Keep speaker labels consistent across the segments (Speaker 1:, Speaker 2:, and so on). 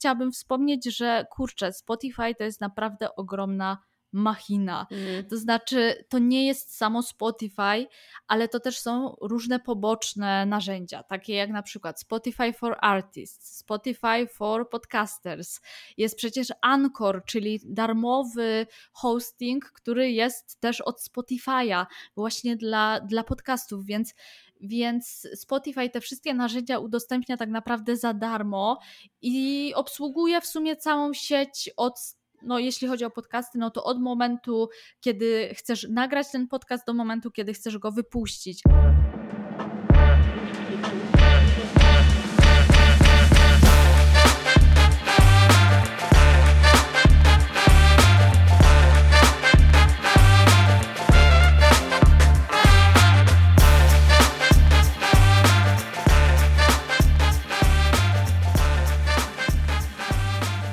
Speaker 1: chciałabym wspomnieć, że kurczę, Spotify to jest naprawdę ogromna machina. Mm. To znaczy, to nie jest samo Spotify, ale to też są różne poboczne narzędzia, takie jak na przykład Spotify for Artists, Spotify for Podcasters. Jest przecież Anchor, czyli darmowy hosting, który jest też od Spotify'a, właśnie dla, dla podcastów, więc więc Spotify te wszystkie narzędzia udostępnia tak naprawdę za darmo i obsługuje w sumie całą sieć od no jeśli chodzi o podcasty, no to od momentu, kiedy chcesz nagrać ten podcast, do momentu, kiedy chcesz go wypuścić.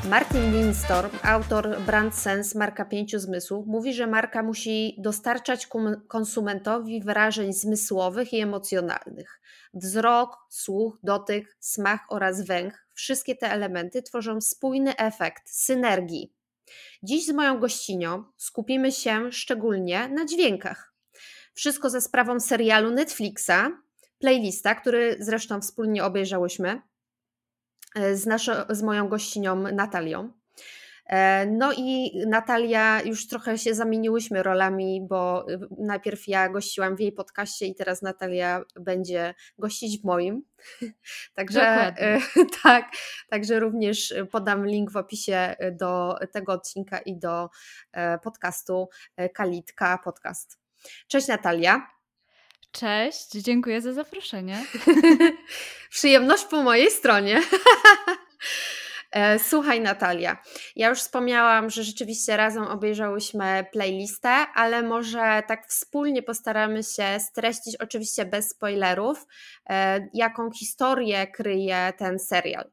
Speaker 2: Martin Lindstorm, autor Brand Sense, marka pięciu zmysłów, mówi, że marka musi dostarczać konsumentowi wyrażeń zmysłowych i emocjonalnych. Wzrok, słuch, dotyk, smak oraz węch wszystkie te elementy tworzą spójny efekt synergii. Dziś z moją gościnią skupimy się szczególnie na dźwiękach. Wszystko ze sprawą serialu Netflixa, playlista, który zresztą wspólnie obejrzałyśmy z, naszą, z moją gościnią Natalią. E, no i Natalia, już trochę się zamieniłyśmy rolami, bo y, najpierw ja gościłam w jej podcaście i teraz Natalia będzie gościć w moim. Także e, tak, także również podam link w opisie do tego odcinka i do podcastu Kalitka Podcast. Cześć Natalia.
Speaker 1: Cześć, dziękuję za zaproszenie.
Speaker 2: Przyjemność po mojej stronie. E, słuchaj, Natalia, ja już wspomniałam, że rzeczywiście razem obejrzałyśmy playlistę, ale może tak wspólnie postaramy się streścić, oczywiście bez spoilerów, e, jaką historię kryje ten serial.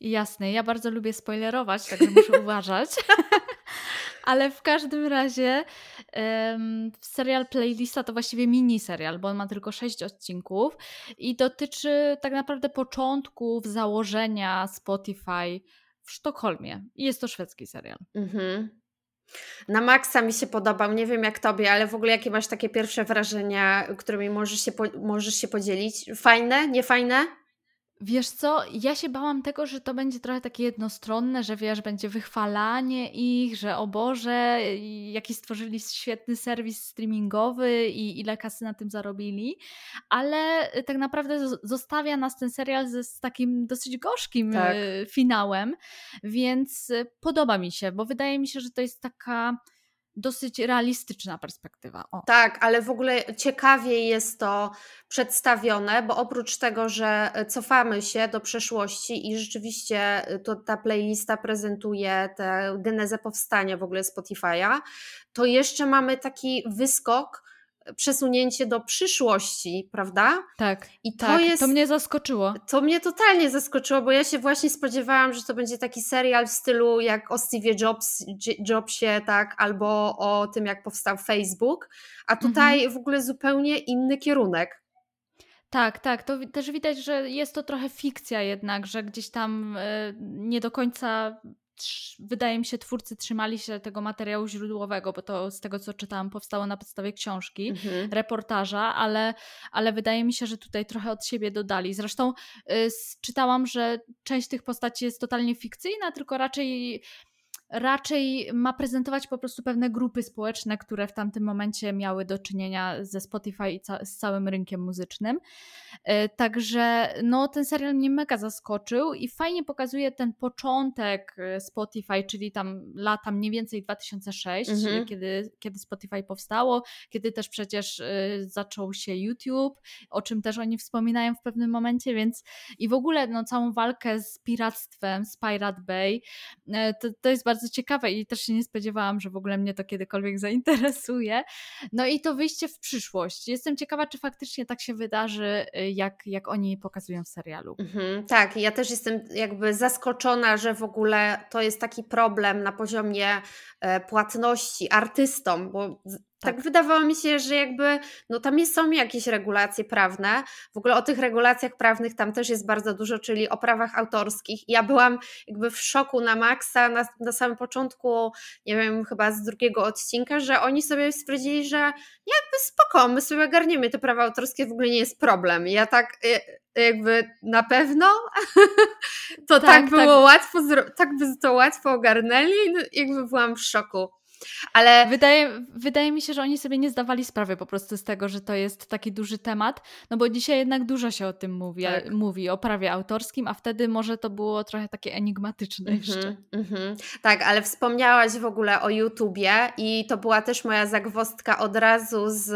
Speaker 1: Jasne, ja bardzo lubię spoilerować, także muszę uważać. Ale w każdym razie um, serial Playlista to właściwie mini serial, bo on ma tylko sześć odcinków i dotyczy tak naprawdę początków założenia Spotify w Sztokholmie. Jest to szwedzki serial. Mhm.
Speaker 2: Na maksa mi się podobał. Nie wiem jak tobie, ale w ogóle jakie masz takie pierwsze wrażenia, którymi możesz się, możesz się podzielić? Fajne, niefajne?
Speaker 1: Wiesz co, ja się bałam tego, że to będzie trochę takie jednostronne, że wiesz, będzie wychwalanie ich, że o Boże, jaki stworzyli świetny serwis streamingowy i ile kasy na tym zarobili, ale tak naprawdę zostawia nas ten serial z, z takim dosyć gorzkim tak. Y, finałem, więc podoba mi się, bo wydaje mi się, że to jest taka dosyć realistyczna perspektywa. O.
Speaker 2: Tak, ale w ogóle ciekawie jest to przedstawione, bo oprócz tego, że cofamy się do przeszłości i rzeczywiście to ta playlista prezentuje tę genezę powstania w ogóle Spotify'a, to jeszcze mamy taki wyskok przesunięcie do przyszłości, prawda?
Speaker 1: Tak. I to tak, jest. To mnie zaskoczyło.
Speaker 2: To mnie totalnie zaskoczyło, bo ja się właśnie spodziewałam, że to będzie taki serial w stylu jak o Steve Jobs, Jobsie, tak, albo o tym, jak powstał Facebook, a tutaj mhm. w ogóle zupełnie inny kierunek.
Speaker 1: Tak, tak. To też widać, że jest to trochę fikcja jednak, że gdzieś tam y, nie do końca wydaje mi się, twórcy trzymali się tego materiału źródłowego, bo to z tego co czytałam powstało na podstawie książki, mhm. reportaża, ale, ale wydaje mi się, że tutaj trochę od siebie dodali. Zresztą y, czytałam, że część tych postaci jest totalnie fikcyjna, tylko raczej raczej ma prezentować po prostu pewne grupy społeczne, które w tamtym momencie miały do czynienia ze Spotify i ca z całym rynkiem muzycznym. E, także no, ten serial mnie mega zaskoczył i fajnie pokazuje ten początek e, Spotify, czyli tam lata mniej więcej 2006, mhm. kiedy, kiedy Spotify powstało, kiedy też przecież y, zaczął się YouTube, o czym też oni wspominają w pewnym momencie, więc i w ogóle no, całą walkę z piractwem, z Pirate Bay, to, to jest bardzo bardzo ciekawe i też się nie spodziewałam, że w ogóle mnie to kiedykolwiek zainteresuje. No i to wyjście w przyszłość. Jestem ciekawa, czy faktycznie tak się wydarzy, y, jak, jak oni pokazują w serialu.
Speaker 2: Mhm, tak, ja też jestem jakby zaskoczona, że w ogóle to jest taki problem na poziomie e, płatności artystom, bo tak. tak wydawało mi się, że jakby, no tam są jakieś regulacje prawne. W ogóle o tych regulacjach prawnych tam też jest bardzo dużo, czyli o prawach autorskich. Ja byłam jakby w szoku na maksa na, na samym początku, nie wiem, chyba z drugiego odcinka, że oni sobie stwierdzili, że jakby spoko, my sobie ogarniemy te prawa autorskie, w ogóle nie jest problem. Ja tak y, jakby na pewno to tak, tak było tak. łatwo, tak by to łatwo ogarnęli, no, jakby byłam w szoku.
Speaker 1: Ale wydaje, wydaje mi się, że oni sobie nie zdawali sprawy po prostu z tego, że to jest taki duży temat, no bo dzisiaj jednak dużo się o tym mówi, tak. mówi o prawie autorskim, a wtedy może to było trochę takie enigmatyczne mm -hmm, jeszcze. Mm
Speaker 2: -hmm. Tak, ale wspomniałaś w ogóle o YouTubie i to była też moja zagwostka od razu z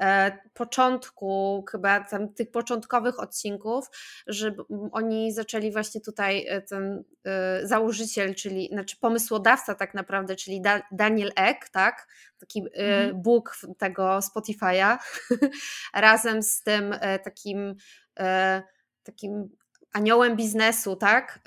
Speaker 2: e, początku, chyba tam tych początkowych odcinków, że oni zaczęli właśnie tutaj e, ten e, założyciel, czyli znaczy pomysłodawca tak naprawdę, czyli da, Daniel Ek, tak? Taki e, mhm. bóg tego Spotify'a, razem z tym e, takim e, takim aniołem biznesu, tak?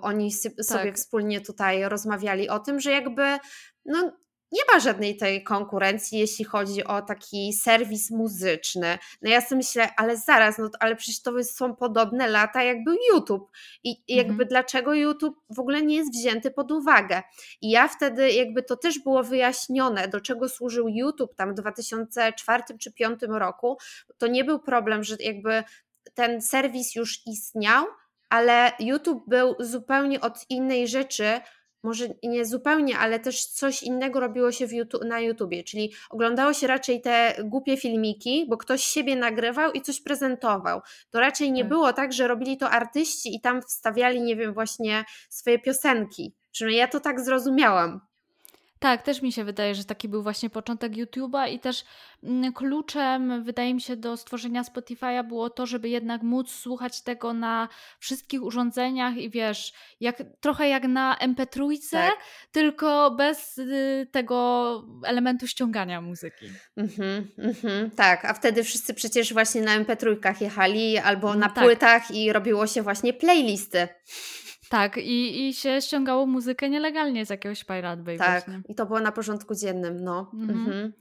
Speaker 2: Oni sobie tak. wspólnie tutaj rozmawiali o tym, że jakby no, nie ma żadnej tej konkurencji, jeśli chodzi o taki serwis muzyczny. No ja sobie myślę, ale zaraz, no ale przecież to są podobne lata jak był YouTube. I jakby mhm. dlaczego YouTube w ogóle nie jest wzięty pod uwagę? I ja wtedy jakby to też było wyjaśnione, do czego służył YouTube tam w 2004 czy 2005 roku. To nie był problem, że jakby ten serwis już istniał, ale YouTube był zupełnie od innej rzeczy, może nie zupełnie, ale też coś innego robiło się YouTube, na YouTubie, czyli oglądało się raczej te głupie filmiki, bo ktoś siebie nagrywał i coś prezentował. To raczej nie tak. było tak, że robili to artyści i tam wstawiali, nie wiem, właśnie swoje piosenki. Przynajmniej ja to tak zrozumiałam.
Speaker 1: Tak, też mi się wydaje, że taki był właśnie początek YouTube'a i też mm, kluczem, wydaje mi się, do stworzenia Spotify'a było to, żeby jednak móc słuchać tego na wszystkich urządzeniach i wiesz, jak, trochę jak na MP3, tak. tylko bez y, tego elementu ściągania muzyki. Mhm,
Speaker 2: mhm, tak, a wtedy wszyscy przecież właśnie na MP3 jechali albo mm, na tak. płytach i robiło się właśnie playlisty.
Speaker 1: Tak, i, i się ściągało muzykę nielegalnie z jakiegoś Pirate Bay.
Speaker 2: Tak, właśnie. i to było na porządku dziennym, no. Mhm. Mhm.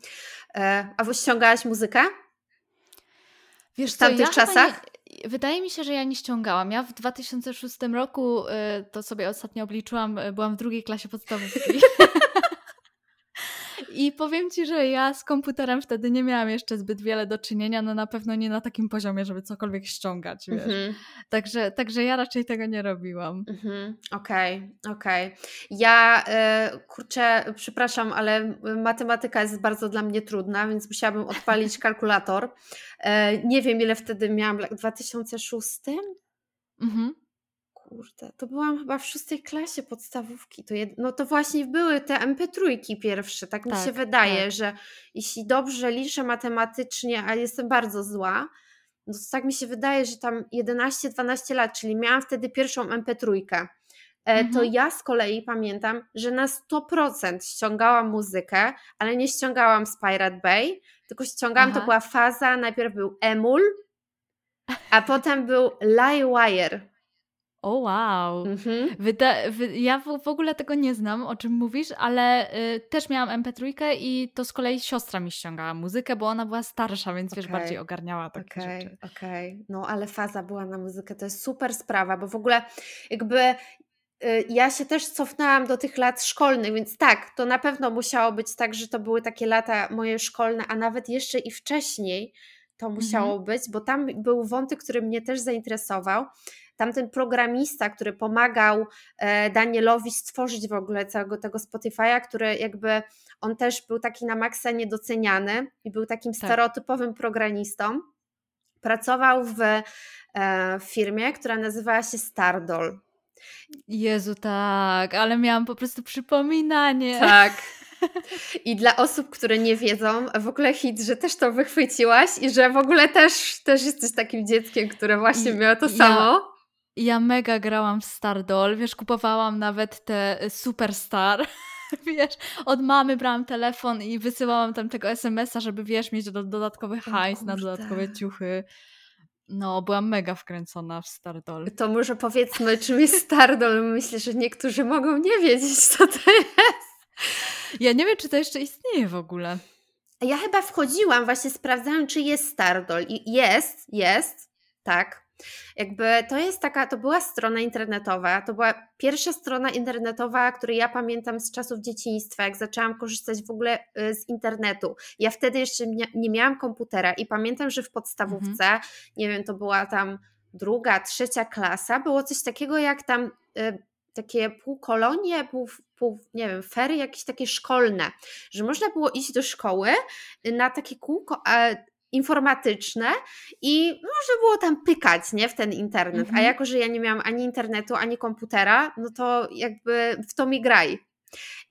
Speaker 2: E, a ściągałaś muzykę?
Speaker 1: Wiesz w tamtych co, ja czasach? Nie, wydaje mi się, że ja nie ściągałam. Ja w 2006 roku, y, to sobie ostatnio obliczyłam, y, byłam w drugiej klasie podstawówki. I powiem ci, że ja z komputerem wtedy nie miałam jeszcze zbyt wiele do czynienia, no na pewno nie na takim poziomie, żeby cokolwiek ściągać, wiesz. Mm-hmm. Także, także ja raczej tego nie robiłam.
Speaker 2: Okej, mm-hmm. okej. Okay, okay. Ja, y, kurczę, przepraszam, ale matematyka jest bardzo dla mnie trudna, więc musiałabym odpalić kalkulator. Y, nie wiem, ile wtedy miałam, w 2006? Mhm kurde, to byłam chyba w szóstej klasie podstawówki. To jed... No to właśnie były te MP3 pierwsze, tak, tak mi się tak, wydaje, tak. że jeśli dobrze liczę matematycznie, a jestem bardzo zła, no to tak mi się wydaje, że tam 11-12 lat, czyli miałam wtedy pierwszą MP3. E, to mhm. ja z kolei pamiętam, że na 100% ściągałam muzykę, ale nie ściągałam z Pirate Bay, tylko ściągałam, Aha. to była faza, najpierw był Emul, a potem był Livewire.
Speaker 1: O wow. Mhm. Wyda- wy- ja w, w, ogóle tego nie znam, o czym mówisz, ale y, też miałam MP3 i to z kolei siostra mi ściągała muzykę, bo ona była starsza, więc okay. wiesz, bardziej ogarniała takie okay, rzeczy.
Speaker 2: Okej, okay. no ale faza była na muzykę, to jest super sprawa, bo w ogóle jakby y, ja się też cofnęłam do tych lat szkolnych, więc tak, to na pewno musiało być tak, że to były takie lata moje szkolne, a nawet jeszcze i wcześniej to musiało mhm. być, bo tam był wątek, który mnie też zainteresował tamten programista, który pomagał e, Danielowi stworzyć w ogóle całego tego Spotify'a, który jakby on też był taki na maksa niedoceniany i był takim tak. stereotypowym programistą. Pracował w, e, w firmie, która nazywała się Stardol.
Speaker 1: Jezu, tak, ale miałam po prostu przypominanie.
Speaker 2: Tak. I dla osób, które nie wiedzą, w ogóle hit, że też to wychwyciłaś i że w ogóle też, też jesteś takim dzieckiem, które właśnie miało to ja, samo.
Speaker 1: Ja mega grałam w Stardoll, wiesz, kupowałam nawet te y, Superstar. Wiesz, od mamy brałam telefon i wysyłałam tam tego SMS-a, żeby wiesz, mieć do, dodatkowy hajs na dodatkowe ciuchy. No, byłam mega wkręcona w Stardoll.
Speaker 2: To może powiedzmy, czym jest Stardoll. Myślę, że niektórzy mogą nie wiedzieć, co to jest.
Speaker 1: Ja nie wiem, czy to jeszcze istnieje w ogóle.
Speaker 2: Ja chyba wchodziłam, właśnie sprawdzałam, czy jest Stardol. I jest, jest, tak. Jakby to jest taka, to była strona internetowa, to była pierwsza strona internetowa, której ja pamiętam z czasów dzieciństwa, jak zaczęłam korzystać w ogóle y, z internetu. Ja wtedy jeszcze nie, nie miałam komputera i pamiętam, że w podstawówce, mhm. nie wiem, to była tam druga, trzecia klasa, było coś takiego jak tam y, takie półkolonie, pół, pół, nie wiem, fery jakieś takie szkolne, że można było iść do szkoły na takie kółko informatyczne i można było tam pykać nie, w ten internet. Mhm. A jako, że ja nie miałam ani internetu, ani komputera, no to jakby w to mi graj.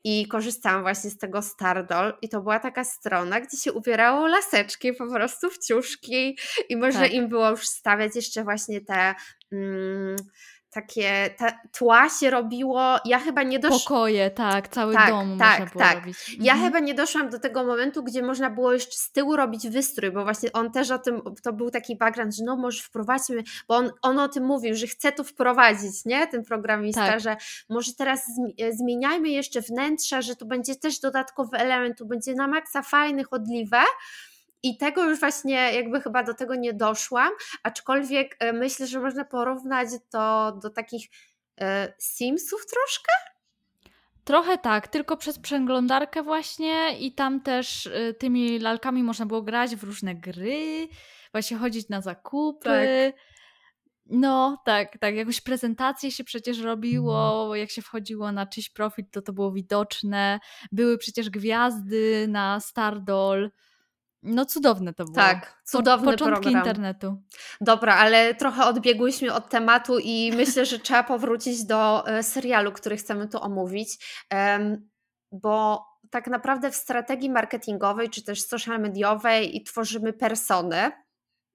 Speaker 2: I korzystałam właśnie z tego Stardol i to była taka strona, gdzie się ubierało laseczki po prostu w ciuszki i można tak. im było już stawiać jeszcze właśnie te... Mm, takie ta, tła się robiło. Ja chyba nie doszłam.
Speaker 1: Pokoje, tak, cały tak, dom tak, można było tak. robić.
Speaker 2: Ja mhm. chyba nie doszłam do tego momentu, gdzie można było jeszcze z tyłu robić wystrój, bo właśnie on też o tym, to był taki background, że no może wprowadźmy, bo on, on o tym mówił, że chce to wprowadzić, nie? Ten programista, tak. że może teraz zmieniajmy jeszcze wnętrze, że to będzie też dodatkowy element, tu będzie na maksa fajny, chodliwe. I tego już właśnie jakby chyba do tego nie doszłam, aczkolwiek e, myślę, że można porównać to do takich e, Simsów troszkę.
Speaker 1: Trochę tak, tylko przez przeglądarkę właśnie i tam też y, tymi lalkami można było grać w różne gry, właśnie chodzić na zakupy. Tak. No, tak, tak. Jakąś prezentację się przecież robiło, mhm. jak się wchodziło na czyjś profil, to to było widoczne. Były przecież gwiazdy na Stardol. No cudowne to było.
Speaker 2: Tak, cudowny
Speaker 1: po, Początki
Speaker 2: program.
Speaker 1: internetu.
Speaker 2: Dobra, ale trochę odbiegłyśmy od tematu i myślę, że trzeba powrócić do e, serialu, który chcemy tu omówić, bo tak naprawdę w strategii marketingowej czy też social mediowej tworzymy persony,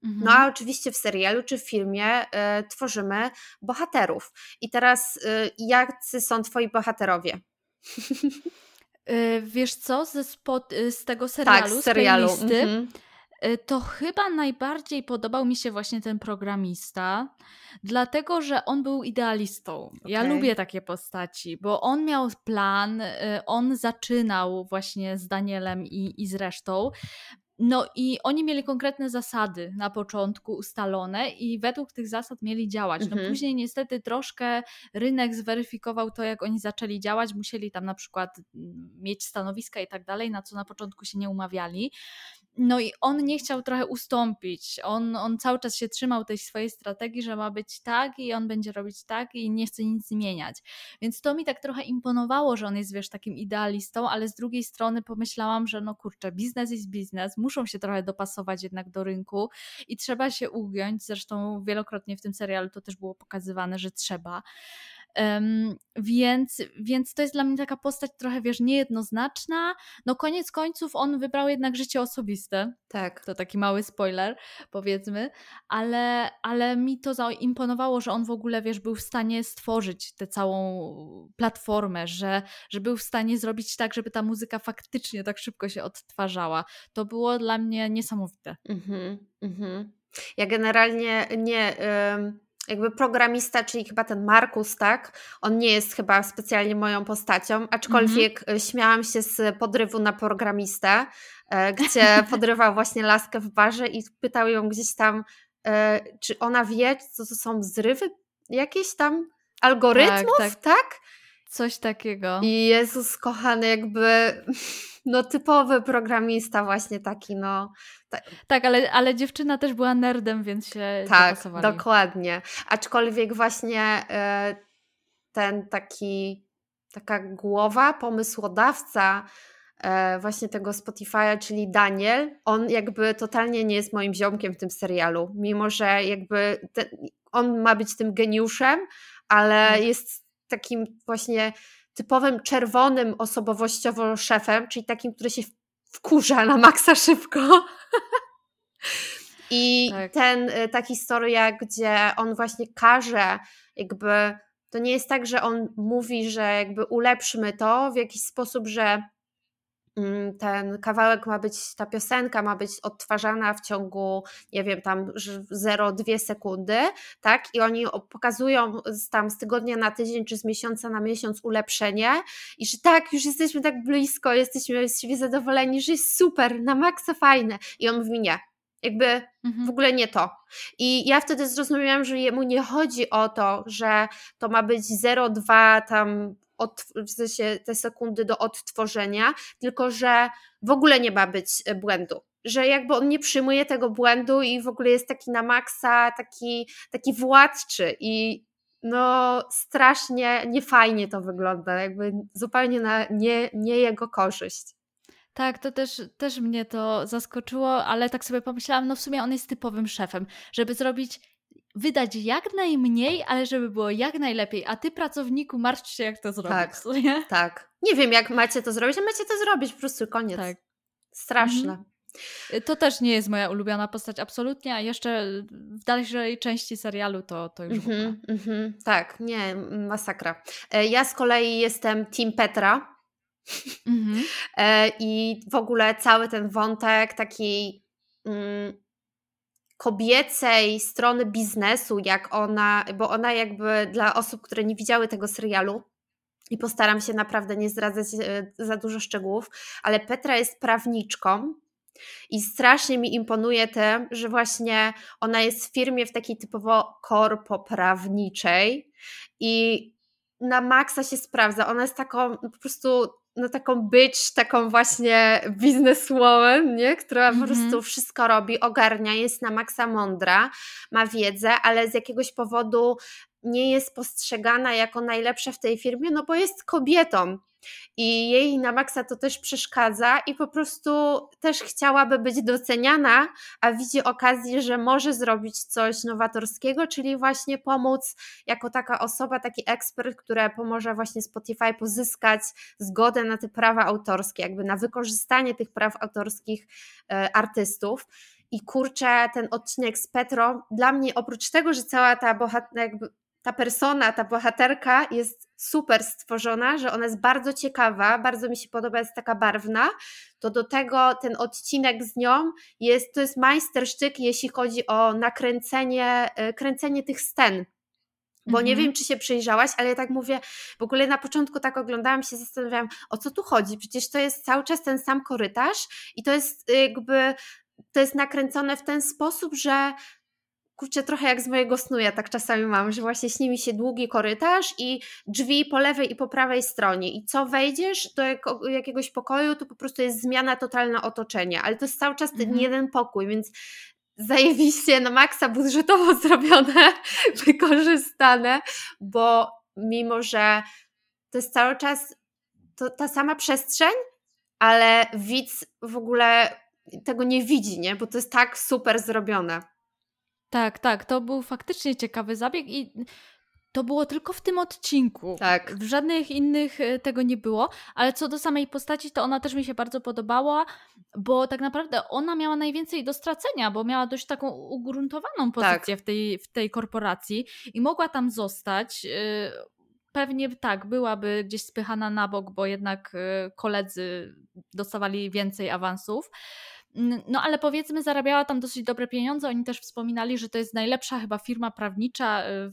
Speaker 2: mhm. no a oczywiście w serialu czy w filmie y, tworzymy bohaterów. I teraz y, jacy są twoi bohaterowie?
Speaker 1: Y, wiesz co, ze spot, y, z tego serialu, tak, z, serialu. z mhm. Y, to chyba najbardziej podobał mi się właśnie ten programista, dlatego że on był idealistą. Okay. Ja lubię takie postaci, bo on miał plan, on zaczynał właśnie z Danielem i, i z resztą. No i oni mieli konkretne zasady na początku ustalone i według tych zasad mieli działać. No mhm. później niestety troszkę rynek zweryfikował to, jak oni zaczęli działać. Musieli tam na przykład mm, mieć stanowiska i tak dalej, na co na początku się nie umawiali. No i on nie chciał trochę ustąpić. On, on cały czas się trzymał tej swojej strategii, że ma być tak i on będzie robić tak i nie chce nic zmieniać. Więc to mi tak trochę imponowało, że on jest, wiesz, takim idealistą, ale z drugiej strony pomyślałam, że no kurczę, biznes jest biznes, muszą się trochę dopasować jednak do rynku i trzeba się ugiąć. Zresztą wielokrotnie w tym serialu to też było pokazywane, że trzeba. Um, więc, więc to jest dla mnie taka postać trochę, wiesz, niejednoznaczna. No koniec końców on wybrał jednak życie osobiste.
Speaker 2: Tak.
Speaker 1: To taki mały spoiler, powiedzmy. Ale, ale mi to zaimponowało, że on w ogóle, wiesz, był w stanie stworzyć tę całą platformę, że, że był w stanie zrobić tak, żeby ta muzyka faktycznie tak szybko się odtwarzała. To było dla mnie niesamowite. Mhm,
Speaker 2: mhm. Ja generalnie nie jakby programista, czyli chyba ten Markus, tak? On nie jest chyba specjalnie moją postacią, aczkolwiek mm -hmm. śmiałam się z podrywu na programistę, e, gdzie podrywał właśnie laskę w barze i pytał ją gdzieś tam, e, czy ona wie, co to są zrywy jakieś tam algorytmów, tak? tak? tak?
Speaker 1: Coś takiego.
Speaker 2: I Jezus kochany, jakby no typowy programista właśnie taki, no.
Speaker 1: Tak, tak ale, ale dziewczyna też była nerdem, więc się
Speaker 2: Tak, dokładnie. Aczkolwiek właśnie y, ten taki, taka głowa, pomysłodawca y, właśnie tego Spotify'a, czyli Daniel, on jakby totalnie nie jest moim ziomkiem w tym serialu, mimo że jakby ten, on ma być tym geniuszem, ale tak. jest takim właśnie typowym czerwonym osobowościowo szefem, czyli takim, który się wkurza na maksa szybko. I tak. ten, y, ta historia, gdzie on właśnie każe, jakby to nie jest tak, że on mówi, że jakby ulepszmy to w jakiś sposób, że ten kawałek ma być, ta piosenka ma być odtwarzana w ciągu, nie wiem, tam 0,2 sekundy, tak? I oni pokazują tam z tygodnia na tydzień, czy z miesiąca na miesiąc ulepszenie i że tak, już jesteśmy tak blisko, jesteśmy z siebie zadowoleni, że jest super, na maksa fajne. I on mówi nie, jakby mhm. w ogóle nie to. I ja wtedy zrozumiałam, że jemu nie chodzi o to, że to ma być 0,2 tam od, w sensie te sekundy do odtworzenia, tylko że w ogóle nie ma być e, błędu. Że jakby on nie przyjmuje tego błędu i w ogóle jest taki na maksa, taki, taki władczy i no strasznie niefajnie to wygląda, jakby zupełnie na nie, nie jego korzyść.
Speaker 1: Tak, to też, też mnie to zaskoczyło, ale tak sobie pomyślałam, no w sumie on jest typowym szefem, żeby zrobić, wydać jak najmniej, ale żeby było jak najlepiej, a ty pracowniku martw się jak to zrobić.
Speaker 2: Tak, nie? tak. Nie wiem jak macie to zrobić, ale macie to zrobić, po prostu koniec. Tak. Straszne. Mhm.
Speaker 1: To też nie jest moja ulubiona postać, absolutnie, a jeszcze w dalszej części serialu to, to już mm -hmm,
Speaker 2: mm -hmm. Tak, nie, masakra. E, ja z kolei jestem Team Petra, Mhm. E, I w ogóle cały ten wątek takiej mm, kobiecej strony biznesu, jak ona, bo ona jakby dla osób, które nie widziały tego serialu, i postaram się naprawdę nie zdradzać e, za dużo szczegółów, ale Petra jest prawniczką. I strasznie mi imponuje tym, że właśnie ona jest w firmie w takiej typowo korpoprawniczej i na maksa się sprawdza. Ona jest taką po prostu no taką być, taką właśnie bizneswoman, nie? która mm -hmm. po mhm. prostu wszystko robi, ogarnia, jest na maksa mądra, ma wiedzę, ale z jakiegoś powodu nie jest postrzegana jako najlepsza w tej firmie, no bo jest kobietą. I jej na maksa to też przeszkadza i po prostu też chciałaby być doceniana, a widzi okazję, że może zrobić coś nowatorskiego, czyli właśnie pomóc jako taka osoba, taki ekspert, która pomoże właśnie Spotify pozyskać zgodę na te prawa autorskie, jakby na wykorzystanie tych praw autorskich e, artystów. I kurczę, ten odcinek z Petro, dla mnie oprócz tego, że cała ta bohater, jakby ta persona, ta bohaterka jest super stworzona, że ona jest bardzo ciekawa, bardzo mi się podoba, jest taka barwna, to do tego ten odcinek z nią jest, to jest majstersztyk, jeśli chodzi o nakręcenie, e, kręcenie tych scen. Bo nie mhm. wiem, czy się przyjrzałaś, ale ja tak mówię, w ogóle na początku tak oglądałam się, zastanawiałam, o co tu chodzi? Przecież to jest cały czas ten sam korytarz i to jest jakby, to jest nakręcone w ten sposób, że kurczę, trochę jak z mojego snu ja tak czasami mam, że właśnie śni mi się długi korytarz i drzwi po lewej i po prawej stronie i co wejdziesz do jakiegoś pokoju, to po prostu jest zmiana totalna otoczenia, ale to jest cały czas ten mhm. jeden pokój, więc zajebiście na maksa budżetowo zrobione, wykorzystane, bo mimo, że to jest cały czas to, ta sama przestrzeń, ale widz w ogóle tego nie widzi, nie? Bo to jest tak super zrobione.
Speaker 1: Tak, tak, to był faktycznie ciekawy zabieg i to było tylko w tym odcinku. Tak. W żadnych innych e, tego nie było, ale co do samej postaci, to ona też mi się bardzo podobała, bo tak naprawdę ona miała najwięcej do stracenia, bo miała dość taką ugruntowaną pozycję tak. w, tej, w tej korporacji i mogła tam zostać. E, pewnie tak, byłaby gdzieś spychana na bok, bo jednak e, koledzy dostawali więcej awansów. No ale powiedzmy, zarabiała tam dosyć dobre pieniądze. Oni też wspominali, że to jest najlepsza chyba firma prawnicza y,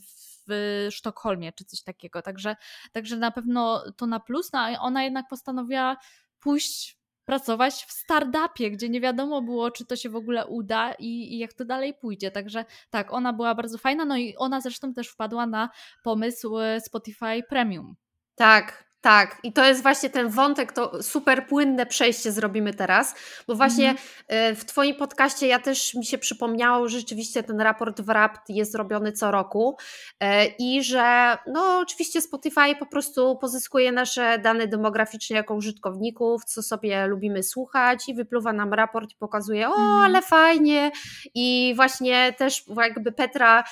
Speaker 1: w Sztokholmie, czy coś takiego. Także, także na pewno to na plus. No, ona jednak postanowiła pójść pracować w startupie, gdzie nie wiadomo było, czy to się w ogóle uda i, i, jak to dalej pójdzie. Także tak, ona była bardzo fajna, no i ona zresztą też wpadła na pomysł y, Spotify Premium.
Speaker 2: Tak, tak, i to jest właśnie ten wątek, to super płynne przejście zrobimy teraz, bo właśnie mm. w Twoim podcaście ja też mi się przypomniało, że rzeczywiście ten raport w RAPT jest robiony co roku e, i że no oczywiście Spotify po prostu pozyskuje nasze dane demograficzne jako użytkowników, co sobie lubimy słuchać i wypluwa nam raport i pokazuje, o mhm. ale fajnie i właśnie też jakby Petra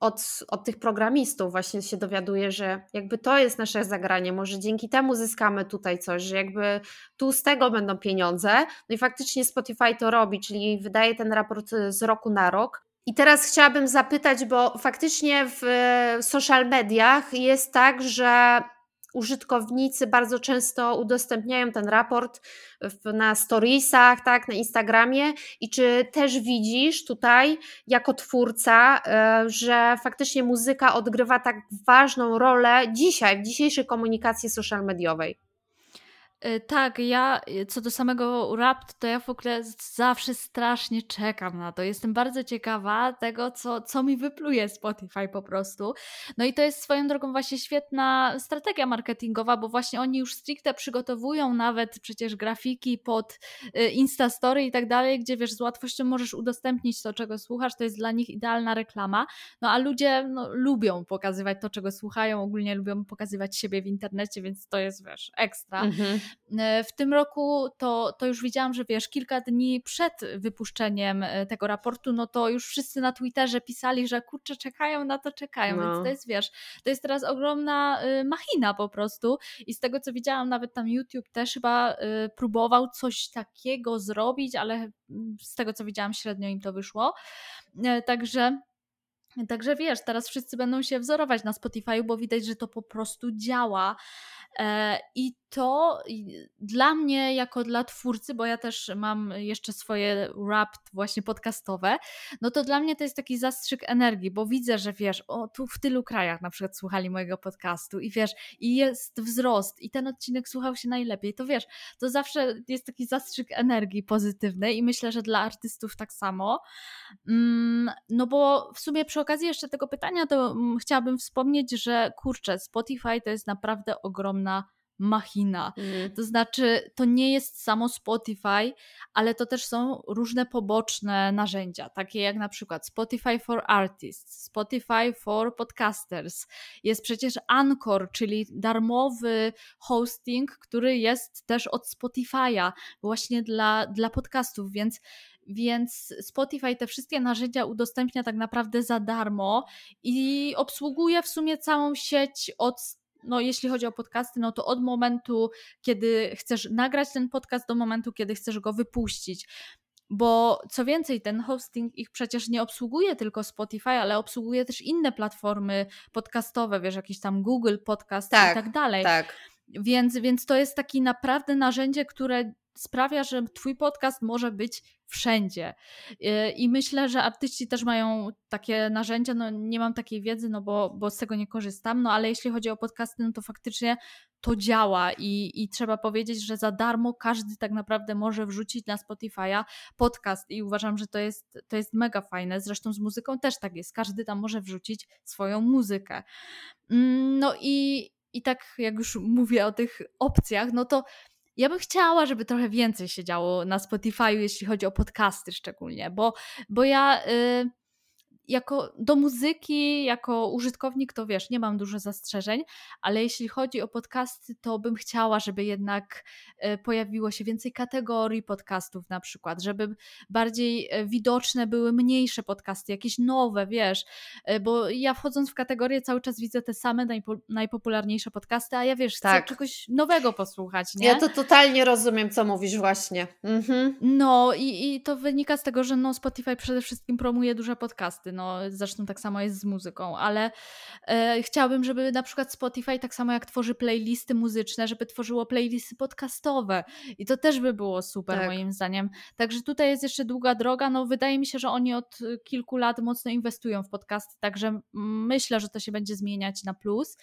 Speaker 2: od, od tych programistów właśnie się dowiaduje, że jakby to jest nasze zagranie, może dzięki temu zyskamy tutaj coś, że jakby tu z tego będą pieniądze. No i faktycznie Spotify to robi, czyli wydaje ten raport y, z roku na rok. I teraz chciałabym zapytać, bo faktycznie w social mediach jest tak, że użytkownicy bardzo często udostępniają ten raport na storiesach, tak, na Instagramie i czy też widzisz tutaj jako twórca, e, że faktycznie muzyka odgrywa tak ważną rolę dzisiaj, w dzisiejszej komunikacji social mediowej?
Speaker 1: Y, tak, ja y, co do samego rap, to ja w ogóle zawsze strasznie czekam na to. Jestem bardzo ciekawa tego, co, co mi wypluje Spotify po prostu. No i to jest swoją drogą właśnie świetna strategia marketingowa, bo właśnie oni już stricte przygotowują nawet przecież grafiki pod y, Instastory i tak dalej, gdzie wiesz, z łatwością możesz udostępnić to, czego słuchasz, to jest dla nich idealna reklama. No a ludzie no, lubią pokazywać to, czego słuchają, ogólnie lubią pokazywać siebie w internecie, więc to jest wiesz, ekstra. Mhm. E, w tym roku to, to już widziałam, że wiesz, kilka dni przed wypuszczeniem e, tego raportu, no to już wszyscy na Twitterze pisali, że kurczę, czekają na to, czekają. No. Więc to jest, wiesz, to jest teraz ogromna e, machina po prostu. I z tego co widziałam, nawet tam YouTube też chyba próbował coś takiego zrobić, ale z tego co widziałam, średnio im to wyszło. Także. Także wiesz, teraz wszyscy będą się wzorować na Spotify, bo widać, że to po prostu działa. I to dla mnie, jako dla twórcy, bo ja też mam jeszcze swoje rap właśnie podcastowe, no to dla mnie to jest taki zastrzyk energii, bo widzę, że wiesz, o tu w tylu krajach na przykład słuchali mojego podcastu i wiesz, i jest wzrost i ten odcinek słuchał się najlepiej, to wiesz, to zawsze jest taki zastrzyk energii pozytywnej i myślę, że dla artystów tak samo. Mm, no bo w sumie przy okazji jeszcze tego pytania to mm, chciałabym wspomnieć, że kurczę, Spotify to jest naprawdę ogromna machina. Mm. To znaczy, to nie jest samo Spotify, ale to też są różne poboczne narzędzia, takie jak na przykład Spotify for Artists, Spotify for Podcasters. Jest przecież Anchor, czyli darmowy hosting, który jest też od Spotify'a, właśnie dla, dla podcastów, więc więc Spotify te wszystkie narzędzia udostępnia tak naprawdę za darmo i obsługuje w sumie całą sieć od no jeśli chodzi o podcasty, no to od momentu, kiedy chcesz nagrać ten podcast, do momentu, kiedy chcesz go wypuścić. Bo co więcej, ten hosting ich przecież nie obsługuje tylko Spotify, ale obsługuje też inne platformy podcastowe, wiesz, jakiś tam Google Podcast tak, i tak dalej. Tak. Więc, więc to jest takie naprawdę narzędzie, które sprawia, że Twój podcast może być wszędzie. Y, I myślę, że artyści też mają takie narzędzia. No, nie mam takiej wiedzy, no bo, bo z tego nie korzystam, no ale jeśli chodzi o podcasty, no to faktycznie to działa i, i trzeba powiedzieć, że za darmo każdy tak naprawdę może wrzucić na Spotify'a podcast i uważam, że to jest, to jest mega fajne. Zresztą z muzyką też tak jest. Każdy tam może wrzucić swoją muzykę. Mm, no i, i tak jak już mówię o tych opcjach, no to ja bym chciała, żeby trochę więcej się działo na Spotify, jeśli chodzi o podcasty szczególnie, bo, bo ja. Y, jako do muzyki, jako użytkownik, to wiesz, nie mam dużo zastrzeżeń, ale jeśli chodzi o podcasty, to bym chciała, żeby jednak e, pojawiło się więcej kategorii podcastów, na przykład, żeby bardziej e, widoczne były mniejsze podcasty, jakieś nowe, wiesz, e, bo ja wchodząc w kategorię cały czas widzę te same najpo, najpopularniejsze podcasty, a ja wiesz, chcę tak. czegoś nowego posłuchać, nie?
Speaker 2: Ja to totalnie rozumiem, co mówisz właśnie. Mhm.
Speaker 1: No i, i to wynika z tego, że no Spotify przede wszystkim promuje duże podcasty, no zresztą tak samo jest z muzyką, ale e, chciałabym, żeby na przykład Spotify tak samo jak tworzy playlisty muzyczne, żeby tworzyło playlisty podcastowe i to też by było super tak. moim zdaniem. Także tutaj jest jeszcze długa droga, no wydaje mi się, że oni od kilku lat mocno inwestują w podcasty, także myślę, że to się będzie zmieniać na plus.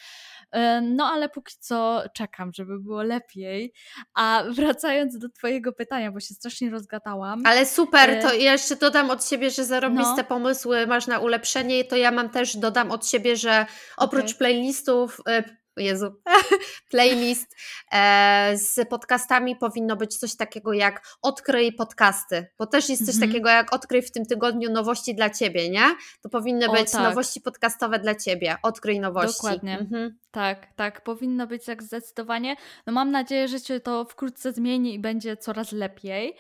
Speaker 1: E, no ale póki co czekam, żeby było lepiej. A wracając do twojego pytania, bo się strasznie rozgadałam.
Speaker 2: Ale super, to e, ja jeszcze dodam od siebie, że zarobiste no. pomysły masz na ulepszenie, to ja mam też, dodam od siebie, że oprócz okay. playlistów, e, Jezu, playlist e, z podcastami powinno być coś takiego jak odkryj podcasty, bo też jest coś mm -hmm. takiego jak odkryj w tym tygodniu nowości dla Ciebie, nie? To powinny o, być tak. nowości podcastowe dla Ciebie, odkryj nowości.
Speaker 1: Dokładnie, mm -hmm. tak, tak, powinno być tak zdecydowanie. No mam nadzieję, że się to wkrótce zmieni i będzie coraz lepiej.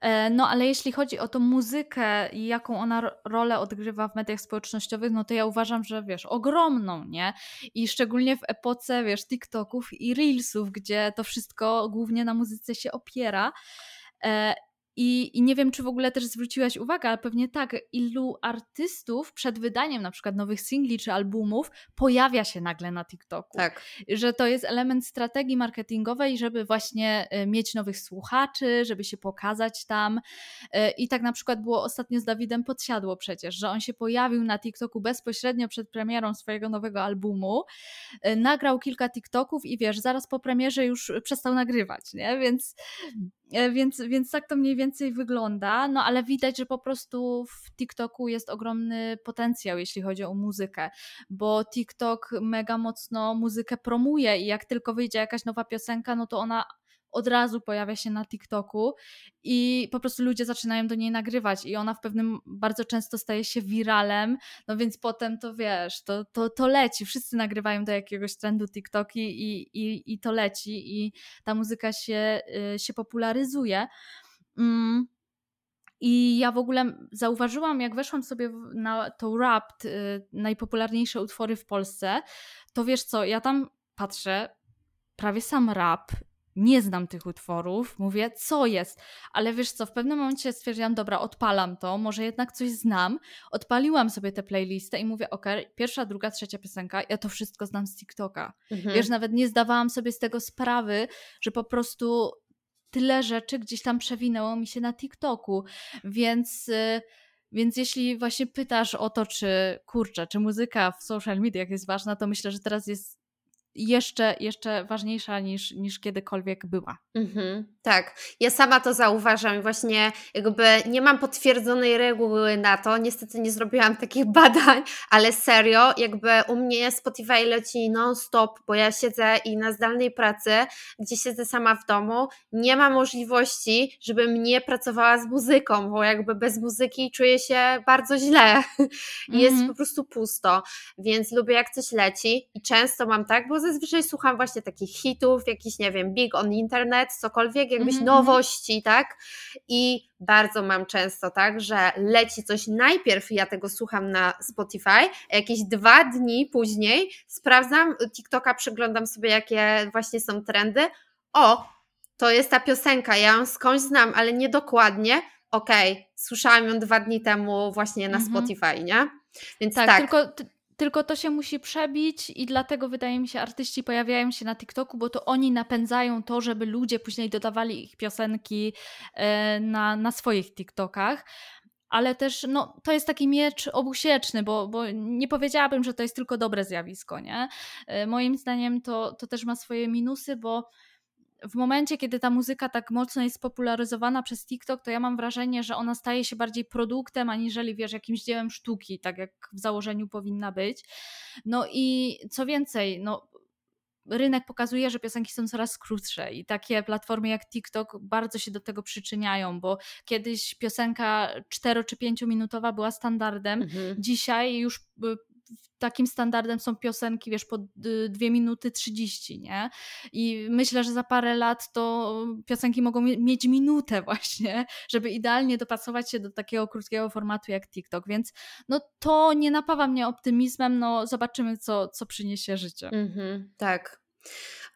Speaker 1: E, no ale jeśli chodzi o tą muzykę i jaką ona rolę odgrywa w mediach społecznościowych, no to ja uważam, że wiesz, ogromną, nie? I szczególnie w epoce, wiesz, TikToków i Reelsów, gdzie to wszystko głównie na muzyce się opiera. I, I nie wiem, czy w ogóle też zwróciłaś uwagę, ale pewnie tak, ilu artystów przed wydaniem na przykład nowych singli czy albumów pojawia się nagle na TikToku.
Speaker 2: Tak.
Speaker 1: Że to jest element strategii marketingowej, żeby właśnie e, mieć nowych słuchaczy, żeby się pokazać tam. E, I tak na przykład było ostatnio z Dawidem Podsiadło przecież, że on się pojawił na TikToku bezpośrednio przed premierą swojego nowego albumu, e, nagrał kilka TikToków i wiesz, zaraz po premierze już przestał nagrywać, nie? Więc więc, więc tak to mniej więcej wygląda, no ale widać, że po prostu w TikToku jest ogromny potencjał, jeśli chodzi o muzykę, bo TikTok mega mocno muzykę promuje i jak tylko wyjdzie jakaś nowa piosenka, no to ona od razu pojawia się na TikToku i po prostu ludzie zaczynają do niej nagrywać i ona w pewnym bardzo często staje się wiralem, no więc potem to wiesz, to, to, to leci, wszyscy nagrywają do jakiegoś trendu TikToki i, i, i to leci i ta muzyka się, y, się popularyzuje. Mm. I ja w ogóle zauważyłam, jak weszłam sobie na to Wrapped, y, najpopularniejsze utwory w Polsce, to wiesz co, ja tam patrzę, prawie sam rap nie znam tych utworów, mówię, co jest, ale wiesz co, w pewnym momencie stwierdziłam, dobra, odpalam to, może jednak coś znam, odpaliłam sobie tę playlistę i mówię, ok, pierwsza, druga, trzecia piosenka, ja to wszystko znam z TikToka. Mhm. Wiesz, nawet nie zdawałam sobie z tego sprawy, że po prostu tyle rzeczy gdzieś tam przewinęło mi się na TikToku, więc... Y, więc jeśli właśnie pytasz o to, czy kurczę, czy muzyka w social mediach jest ważna, to myślę, że teraz jest jeszcze, jeszcze ważniejsza niż, niż kiedykolwiek była.
Speaker 2: Mhm, tak, ja sama to zauważam i właśnie jakby nie mam potwierdzonej reguły na to, niestety nie zrobiłam takich badań, ale serio, jakby u mnie Spotify leci non-stop, bo ja siedzę i na zdalnej pracy, gdzie siedzę sama w domu, nie ma możliwości, żebym nie pracowała z muzyką, bo jakby bez muzyki czuję się bardzo źle i jest mhm. po prostu pusto, więc lubię jak coś leci i często mam tak, bo zazwyczaj słucham właśnie takich hitów, jakichś, nie wiem, big on internet, cokolwiek, jakbyś mm -hmm. nowości, tak? I bardzo mam często tak, że leci coś najpierw, ja tego słucham na Spotify, a jakieś dwa dni później sprawdzam TikToka, przyglądam sobie, jakie właśnie są trendy. O, to jest ta piosenka, ja ją skądś znam, ale nie dokładnie. Okej, okay, słyszałam ją dwa dni temu właśnie na mm -hmm. Spotify, nie?
Speaker 1: Więc tak, tak. tylko tylko to się musi przebić i dlatego wydaje mi się, artyści pojawiają się na TikToku, bo to oni napędzają to, żeby ludzie później dodawali ich piosenki e, na, na swoich TikTokach. Ale też no, to jest taki miecz obusieczny, bo, bo nie powiedziałabym, że to jest tylko dobre zjawisko. Nie? E, moim zdaniem to, to też ma swoje minusy, bo w momencie, kiedy ta muzyka tak mocno jest popularyzowana przez TikTok, to ja mam wrażenie, że ona staje się bardziej produktem, aniżeli wiesz, jakimś dziełem sztuki, tak jak w założeniu powinna być. No i co więcej, no rynek pokazuje, że piosenki są coraz krótsze i takie platformy jak TikTok bardzo się do tego przyczyniają, bo kiedyś piosenka 4 czy 5 minutowa była standardem, mhm. dzisiaj już y, takim standardem są piosenki, wiesz, po 2 minuty 30, nie? I myślę, że za parę lat to piosenki mogą mieć minutę właśnie, żeby idealnie dopasować się do takiego krótkiego formatu jak TikTok, więc no to nie napawa mnie optymizmem, no zobaczymy, co, co przyniesie życie.
Speaker 2: Mhm, tak.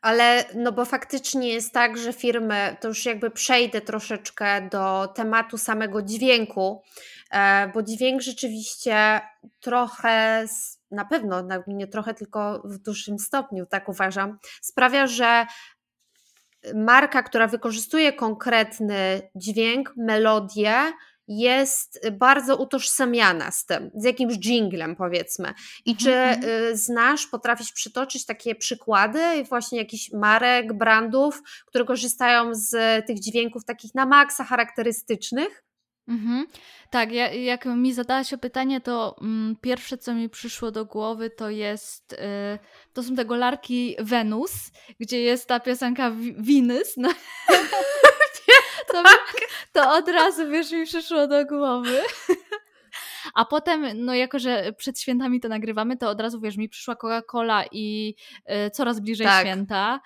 Speaker 2: Ale no bo faktycznie jest tak, że firmy, to już jakby przejdę troszeczkę do tematu samego dźwięku, e, bo dźwięk rzeczywiście trochę, na pewno, nie trochę, tylko w dużym stopniu, tak uważam, sprawia, że marka, która wykorzystuje konkretny dźwięk, melodię, jest bardzo utożsamiana z tym, z jakimś jinglem powiedzmy. I mhm, czy mhm. Y, znasz, potrafisz przytoczyć takie przykłady właśnie jakichś marek, brandów, które korzystają z tych dźwięków takich na maksa charakterystycznych?
Speaker 1: Mhm. Tak, ja, jak mi zadałaś o pytanie, to mm, pierwsze, co mi przyszło do głowy, to jest, y, to są te golarki Venus, gdzie jest ta piosenka Venus. No. to, to od razu, wiesz, mi przyszło do głowy. A potem, no jako, że przed świętami to nagrywamy, to od razu, wiesz, mi przyszła Coca-Cola i y, coraz bliżej tak. święta.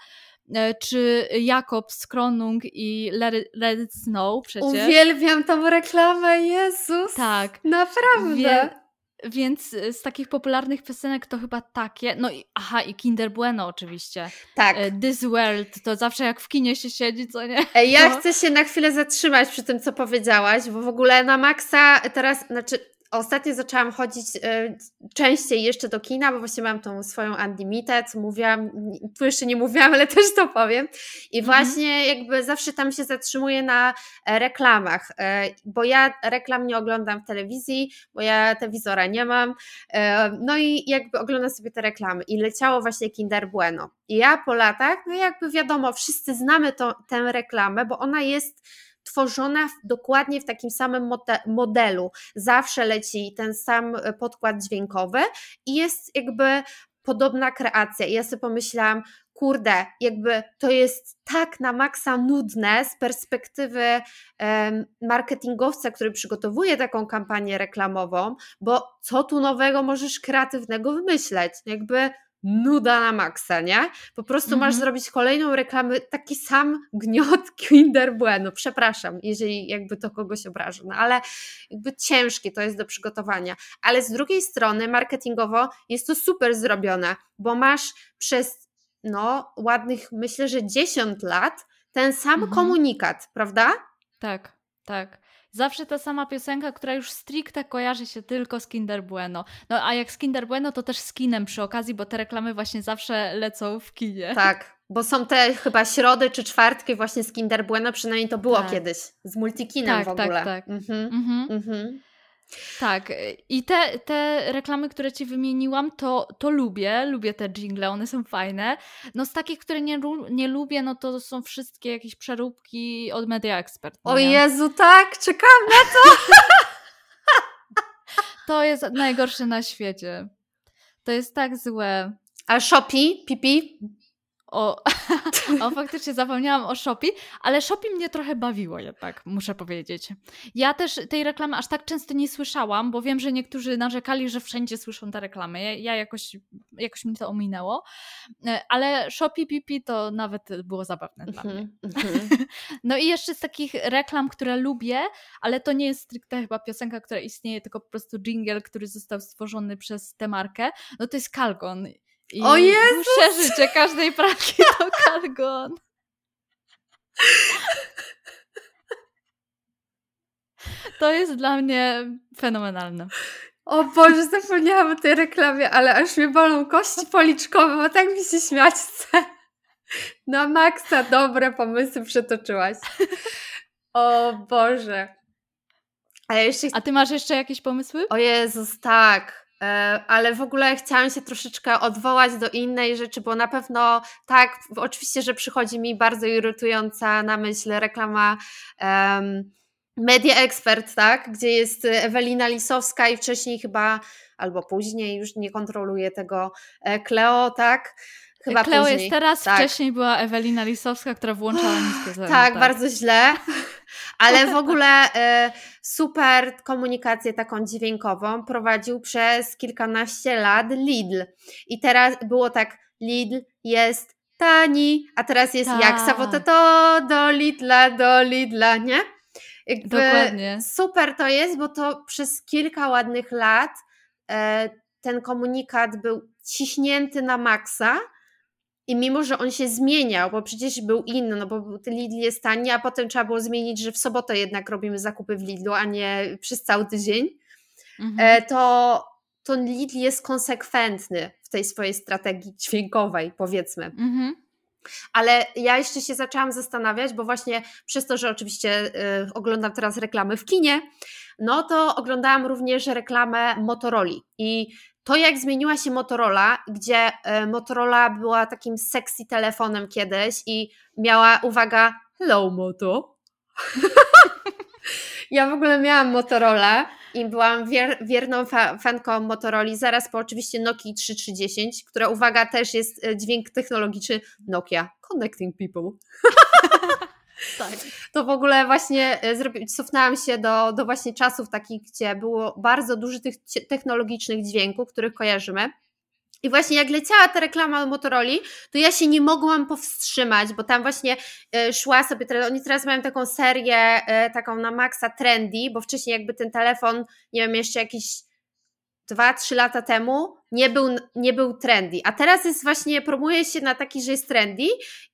Speaker 1: E, czy Jakob z Kronung i Let It, Let It Snow przecież.
Speaker 2: Uwielbiam tą reklamę, Jezus! Tak. Naprawdę! Wie
Speaker 1: Więc y, z takich popularnych piosenek to chyba takie. No i aha, i Kinder Bueno oczywiście.
Speaker 2: Tak.
Speaker 1: E, This World to zawsze jak w kinie się siedzi, co nie?
Speaker 2: Ja
Speaker 1: No.
Speaker 2: chcę się na chwilę zatrzymać przy tym, co powiedziałaś, bo w ogóle na maksa teraz, znaczy ostatnio zaczęłam chodzić e, częściej jeszcze do kina, bo właśnie mam tą swoją Unlimited, mówiłam, tu jeszcze nie mówiłam, ale też to powiem. I
Speaker 1: Mhm.
Speaker 2: właśnie jakby zawsze tam się zatrzymuję na e, reklamach, e, bo ja reklam nie oglądam w telewizji, bo ja telewizora nie mam. No i jakby oglądam sobie te reklamy i leciało właśnie Kinder Bueno. I ja po latach, no jakby wiadomo, wszyscy znamy to, tę reklamę, bo ona jest tworzona dokładnie w takim samym modelu. Zawsze leci ten sam e, podkład dźwiękowy i jest jakby podobna kreacja. I ja sobie pomyślałam, kurde, jakby to jest tak na maksa nudne z perspektywy em, marketingowca, który przygotowuje taką kampanię reklamową, bo co tu nowego możesz kreatywnego wymyśleć? Jakby nuda na maksa, nie? Po prostu masz
Speaker 1: Mhm.
Speaker 2: zrobić kolejną reklamę, taki sam gniot Kinder Bueno. Przepraszam, jeżeli jakby to kogoś obraża, no ale jakby ciężkie to jest do przygotowania. Ale z drugiej strony marketingowo jest to super zrobione, bo masz przez no ładnych, myślę, że 10 lat ten sam
Speaker 1: Mhm.
Speaker 2: komunikat, prawda?
Speaker 1: Tak, tak. Zawsze ta sama piosenka, która już stricte kojarzy się tylko z Kinder Bueno. No a jak z Kinder Bueno, to też z kinem przy okazji, bo te reklamy właśnie zawsze lecą w kinie.
Speaker 2: Tak, bo są te chyba środy czy czwartki właśnie z Kinder Bueno, przynajmniej to było
Speaker 1: Tak.
Speaker 2: kiedyś, z multikinem
Speaker 1: Tak,
Speaker 2: w
Speaker 1: tak,
Speaker 2: ogóle.
Speaker 1: tak.
Speaker 2: Mhm.
Speaker 1: Mhm.
Speaker 2: Mhm.
Speaker 1: Tak, i te, te reklamy, które ci wymieniłam, to, to lubię, lubię te jingle, one są fajne. No z takich, które nie, nie lubię, no to są wszystkie jakieś przeróbki od Media Expert. no
Speaker 2: O
Speaker 1: nie?
Speaker 2: Jezu, tak, czekam
Speaker 1: To jest najgorsze na świecie. To jest tak złe.
Speaker 2: A Shopee, Pipi?
Speaker 1: O, o, faktycznie zapomniałam o Shopee, ale Shopee mnie trochę bawiło jednak, muszę powiedzieć. Ja też tej reklamy aż tak często nie słyszałam, bo wiem, że niektórzy narzekali, że wszędzie słyszą te reklamy. Ja, ja jakoś, jakoś mi to ominęło, E, ale Shopee PP to nawet było zabawne dla mnie.
Speaker 2: Mhm, mhm.
Speaker 1: No i jeszcze z takich reklam, które lubię, ale to nie jest stricte chyba piosenka, która istnieje, tylko po prostu jingle, który został stworzony przez tę markę, no to jest Calgon. I
Speaker 2: O Jezus!
Speaker 1: dłuższe życie każdej pralki to Calgon. To jest dla mnie fenomenalne.
Speaker 2: O Boże, zapomniałam o tej reklamie, ale aż mnie bolą kości policzkowe, bo tak mi się śmiać chce. Na maksa dobre pomysły przetoczyłaś. O Boże. A ja jeszcze
Speaker 1: A ty masz jeszcze jakieś pomysły?
Speaker 2: O Jezus, tak. E, Ale w ogóle chciałam się troszeczkę odwołać do innej rzeczy, bo na pewno tak, oczywiście, że przychodzi mi bardzo irytująca na myśl reklama um, Media Expert, tak, gdzie jest Ewelina Lisowska i wcześniej chyba, albo później, już nie kontroluję tego, e, Kleo, tak? Chyba
Speaker 1: Kleo
Speaker 2: później.
Speaker 1: jest teraz,
Speaker 2: tak.
Speaker 1: wcześniej była Ewelina Lisowska, która włączała niskie zero.
Speaker 2: Tak, bardzo źle. Ale w ogóle e, super komunikację taką dźwiękową prowadził przez kilkanaście lat Lidl. I teraz było tak, Lidl jest tani, a teraz jest jak
Speaker 1: Tak.
Speaker 2: sawote to do Lidla, do Lidla, nie? Jakby
Speaker 1: Dokładnie.
Speaker 2: Super to jest, bo to przez kilka ładnych lat e, ten komunikat był ciśnięty na maksa. I mimo, że on się zmieniał, bo przecież był inny, no bo Lidl jest tani, a potem trzeba było zmienić, że w sobotę jednak robimy zakupy w Lidlu, a nie przez cały tydzień,
Speaker 1: Mhm.
Speaker 2: e, to, to Lidl jest konsekwentny w tej swojej strategii dźwiękowej, powiedzmy.
Speaker 1: Mhm.
Speaker 2: Ale ja jeszcze się zaczęłam zastanawiać, bo właśnie przez to, że oczywiście y, oglądam teraz reklamy w kinie, no to oglądałam również reklamę Motorola. I to, jak zmieniła się Motorola, gdzie y, Motorola była takim sexy telefonem kiedyś i miała, uwaga, hello Moto. ja w ogóle miałam Motorola i byłam wier, wierną fa, fanką Motorola, zaraz po oczywiście Nokii 3310, która, uwaga, też jest e, dźwięk technologiczny Nokia, Connecting People.
Speaker 1: Tak.
Speaker 2: To w ogóle właśnie e, zrobi, cofnęłam się do, do właśnie czasów takich, gdzie było bardzo dużo tych technologicznych dźwięków, których kojarzymy. I właśnie jak leciała ta reklama Motorola, to ja się nie mogłam powstrzymać, bo tam właśnie e, szła sobie, oni teraz mają taką serię, e, taką na maksa trendy, bo wcześniej jakby ten telefon, nie wiem, jeszcze jakiś 2-3 lata temu nie był, nie był trendy, a teraz jest właśnie, promuje się na taki, że jest trendy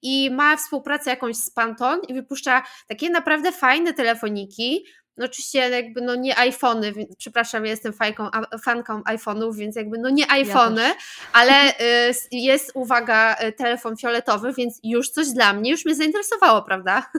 Speaker 2: i ma współpracę jakąś z Pantone i wypuszcza takie naprawdę fajne telefoniki, no oczywiście jakby no nie iPhony, przepraszam, ja jestem fajką, fanką iPhone'ów, więc jakby no nie iPhony, ja ale y, jest uwaga y, telefon fioletowy, więc już coś dla mnie, już mnie zainteresowało, prawda?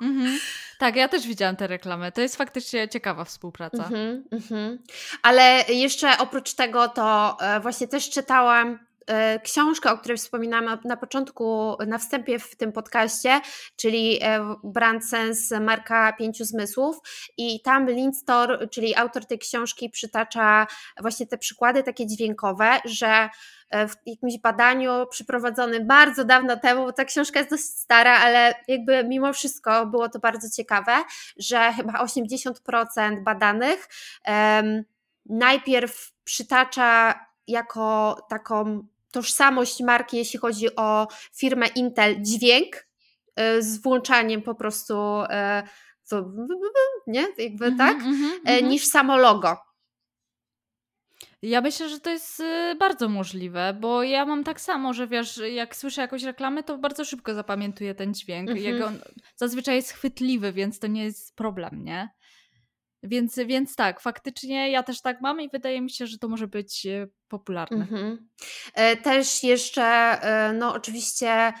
Speaker 1: Mhm. Tak, ja też widziałam te reklamy. To jest faktycznie ciekawa współpraca.
Speaker 2: Mhm, mhm. Ale jeszcze oprócz tego to e, właśnie też czytałam E, książkę, o której wspominałam na początku, na wstępie w tym podcaście, czyli e, Brand Sense Marka Pięciu Zmysłów. I tam Lindstor, czyli autor tej książki przytacza właśnie te przykłady takie dźwiękowe, że e, w jakimś badaniu przeprowadzonym bardzo dawno temu, bo ta książka jest dość stara, ale jakby mimo wszystko było to bardzo ciekawe, że chyba 80% badanych um, najpierw przytacza jako taką tożsamość marki, jeśli chodzi o firmę Intel, dźwięk y, z włączaniem po prostu y, nie? Jakby mm -hmm, tak? Mm -hmm. niż samo logo.
Speaker 1: Ja myślę, że to jest bardzo możliwe, bo ja mam tak samo, że wiesz, jak słyszę jakąś reklamę, to bardzo szybko zapamiętuję ten dźwięk. Mm -hmm. on zazwyczaj jest chwytliwy, więc to nie jest problem, nie? Więc, więc tak, faktycznie ja też tak mam i wydaje mi się, że to może być e, popularne. Mhm.
Speaker 2: E, też jeszcze, e, no oczywiście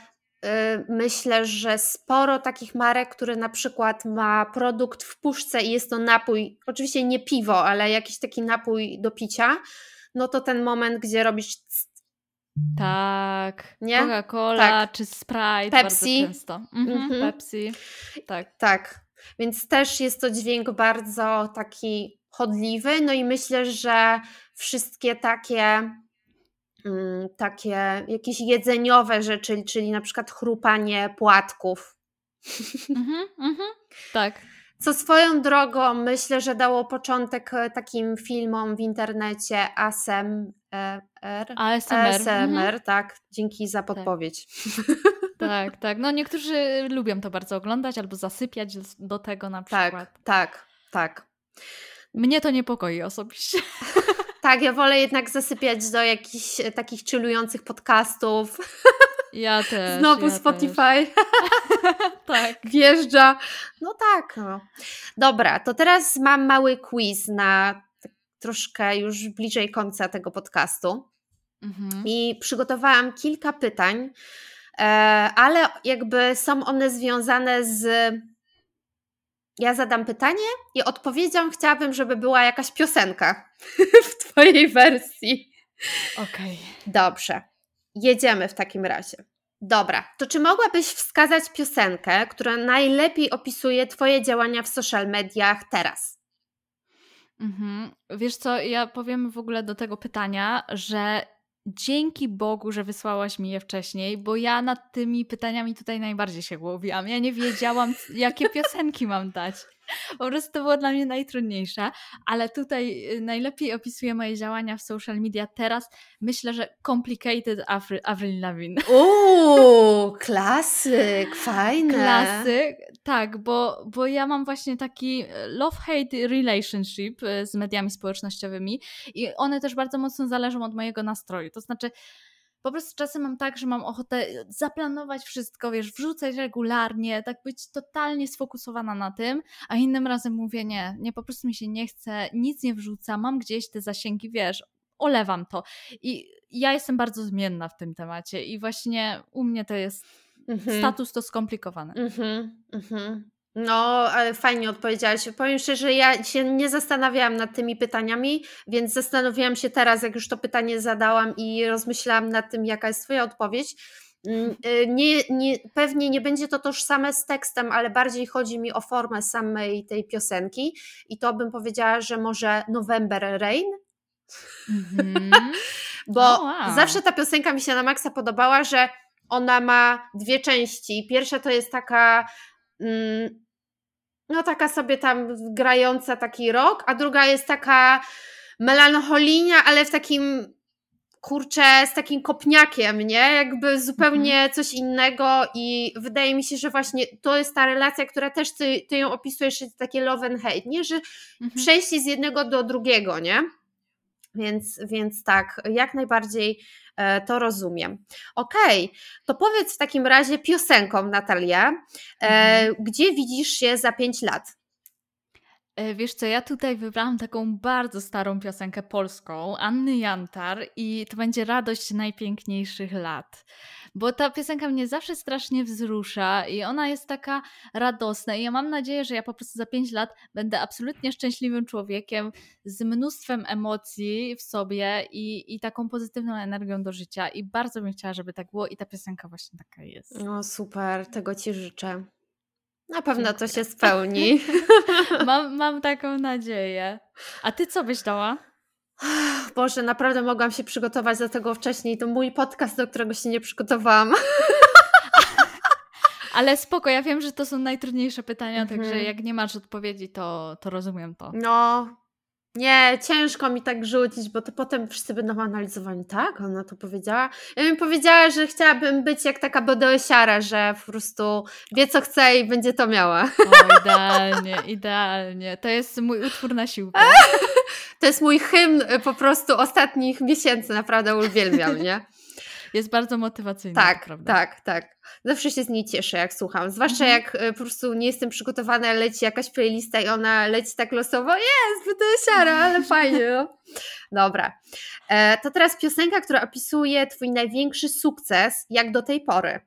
Speaker 2: myślę, że sporo takich marek, które na przykład ma produkt w puszce i jest to napój, oczywiście nie piwo, ale jakiś taki napój do picia, no to ten moment, gdzie robisz
Speaker 1: tak, Coca-Cola tak. czy Sprite Pepsi. bardzo często. Mhm, mhm. Pepsi, tak.
Speaker 2: Tak, więc też jest to dźwięk bardzo taki chodliwy. No i myślę, że wszystkie takie mm, takie jakieś jedzeniowe rzeczy, czyli na przykład chrupanie płatków.
Speaker 1: Mhm, mhm, tak.
Speaker 2: Co swoją drogą myślę, że dało początek e, takim filmom w internecie ASMR.
Speaker 1: ASMR,
Speaker 2: ASMR mhm. tak. Dzięki za tak. podpowiedź.
Speaker 1: Tak. Tak, tak. No niektórzy lubią to bardzo oglądać albo zasypiać do tego na
Speaker 2: tak,
Speaker 1: przykład.
Speaker 2: Tak, tak, tak.
Speaker 1: Mnie to niepokoi osobiście.
Speaker 2: Tak, ja wolę jednak zasypiać do jakichś e, takich chillujących podcastów.
Speaker 1: Ja też.
Speaker 2: Znowu
Speaker 1: ja
Speaker 2: Spotify.
Speaker 1: Też. tak.
Speaker 2: Wjeżdża. No tak. No. Dobra, to teraz mam mały quiz na troszkę już bliżej końca tego podcastu. Mhm. I przygotowałam kilka pytań, ale jakby są one związane z. Ja zadam pytanie i odpowiedzią chciałabym, żeby była jakaś piosenka w Twojej wersji.
Speaker 1: Okej.
Speaker 2: Okay. Dobrze. Jedziemy w takim razie. Dobra, to czy mogłabyś wskazać piosenkę, która najlepiej opisuje Twoje działania w social mediach teraz?
Speaker 1: Mhm. Wiesz co, ja powiem w ogóle do tego pytania, że dzięki Bogu, że wysłałaś mi je wcześniej, bo ja nad tymi pytaniami tutaj najbardziej się głowiłam. Ja nie wiedziałam, jakie piosenki mam dać. Po prostu to było dla mnie najtrudniejsze, ale tutaj y, najlepiej opisuje moje działania w social media teraz. Myślę, że Complicated Avril, Avril Lavigne.
Speaker 2: Uuu, klasyk, fajne.
Speaker 1: Klasyk, tak, bo, bo ja mam właśnie taki e, love-hate relationship e, z mediami społecznościowymi i one też bardzo mocno zależą od mojego nastroju. To znaczy, po prostu czasem mam tak, że mam ochotę zaplanować wszystko, wiesz, wrzucać regularnie, tak być totalnie sfokusowana na tym, a innym razem mówię nie, nie, po prostu mi się nie chce, nic nie wrzuca, mam gdzieś te zasięgi, wiesz, olewam to. I ja jestem bardzo zmienna w tym temacie i właśnie u mnie to jest mhm. status to skomplikowany.
Speaker 2: Mhm, mhm. No, ale fajnie odpowiedziałaś. Powiem szczerze, ja się nie zastanawiałam nad tymi pytaniami, więc zastanowiłam się teraz, jak już to pytanie zadałam i rozmyślałam nad tym, jaka jest Twoja odpowiedź. Mm, y, nie, nie, pewnie nie będzie to tożsame z tekstem, ale bardziej chodzi mi o formę samej tej piosenki i to bym powiedziała, że może November Rain. Mm-hmm. Bo oh, wow. zawsze ta piosenka mi się na maksa podobała, że ona ma dwie części. Pierwsza to jest taka mm, no taka sobie tam grająca taki rok, a druga jest taka melancholijna, ale w takim kurczę, z takim kopniakiem, nie? Jakby zupełnie mhm. coś innego i wydaje mi się, że właśnie to jest ta relacja, która też ty, ty ją opisujesz, jest takie love and hate, nie? Że mhm. przejście z jednego do drugiego, nie? Więc, więc tak, jak najbardziej to rozumiem. Okej, okay, to powiedz w takim razie piosenką, Natalia, e, mhm. gdzie widzisz się za 5 lat?
Speaker 1: E, wiesz co, ja tutaj wybrałam taką bardzo starą piosenkę polską, Anny Jantar i to będzie Radość najpiękniejszych lat. Bo ta piosenka mnie zawsze strasznie wzrusza i ona jest taka radosna i ja mam nadzieję, że ja po prostu za pięć lat będę absolutnie szczęśliwym człowiekiem z mnóstwem emocji w sobie i, i taką pozytywną energią do życia i bardzo bym chciała, żeby tak było i ta piosenka właśnie taka jest.
Speaker 2: No super, tego Ci życzę. Na pewno Dziękuję. to się spełni.
Speaker 1: mam, mam taką nadzieję. A ty co byś dała?
Speaker 2: Boże, naprawdę mogłam się przygotować do tego wcześniej. To mój podcast, do którego się nie przygotowałam.
Speaker 1: Ale spoko, ja wiem, że to są najtrudniejsze pytania, mhm. także jak nie masz odpowiedzi, to, to rozumiem to.
Speaker 2: No, nie, ciężko mi tak rzucić, bo to potem wszyscy będą analizowani. Tak, ona to powiedziała. Ja bym powiedziała, że chciałabym być jak taka bodeosiara, że po prostu wie co chce i będzie to miała.
Speaker 1: O, idealnie, idealnie. To jest mój utwór na siłkę.
Speaker 2: To jest mój hymn y, po prostu ostatnich miesięcy, naprawdę uwielbiam, nie?
Speaker 1: Jest bardzo motywacyjna.
Speaker 2: Tak, tak, tak. Zawsze się z niej cieszę, jak słucham. Zwłaszcza mhm. jak y, po prostu nie jestem przygotowana, leci jakaś playlista i ona leci tak losowo. Jest, to jest siara, ale fajnie. No. Dobra. E, to teraz piosenka, która opisuje Twój największy sukces, jak do tej pory.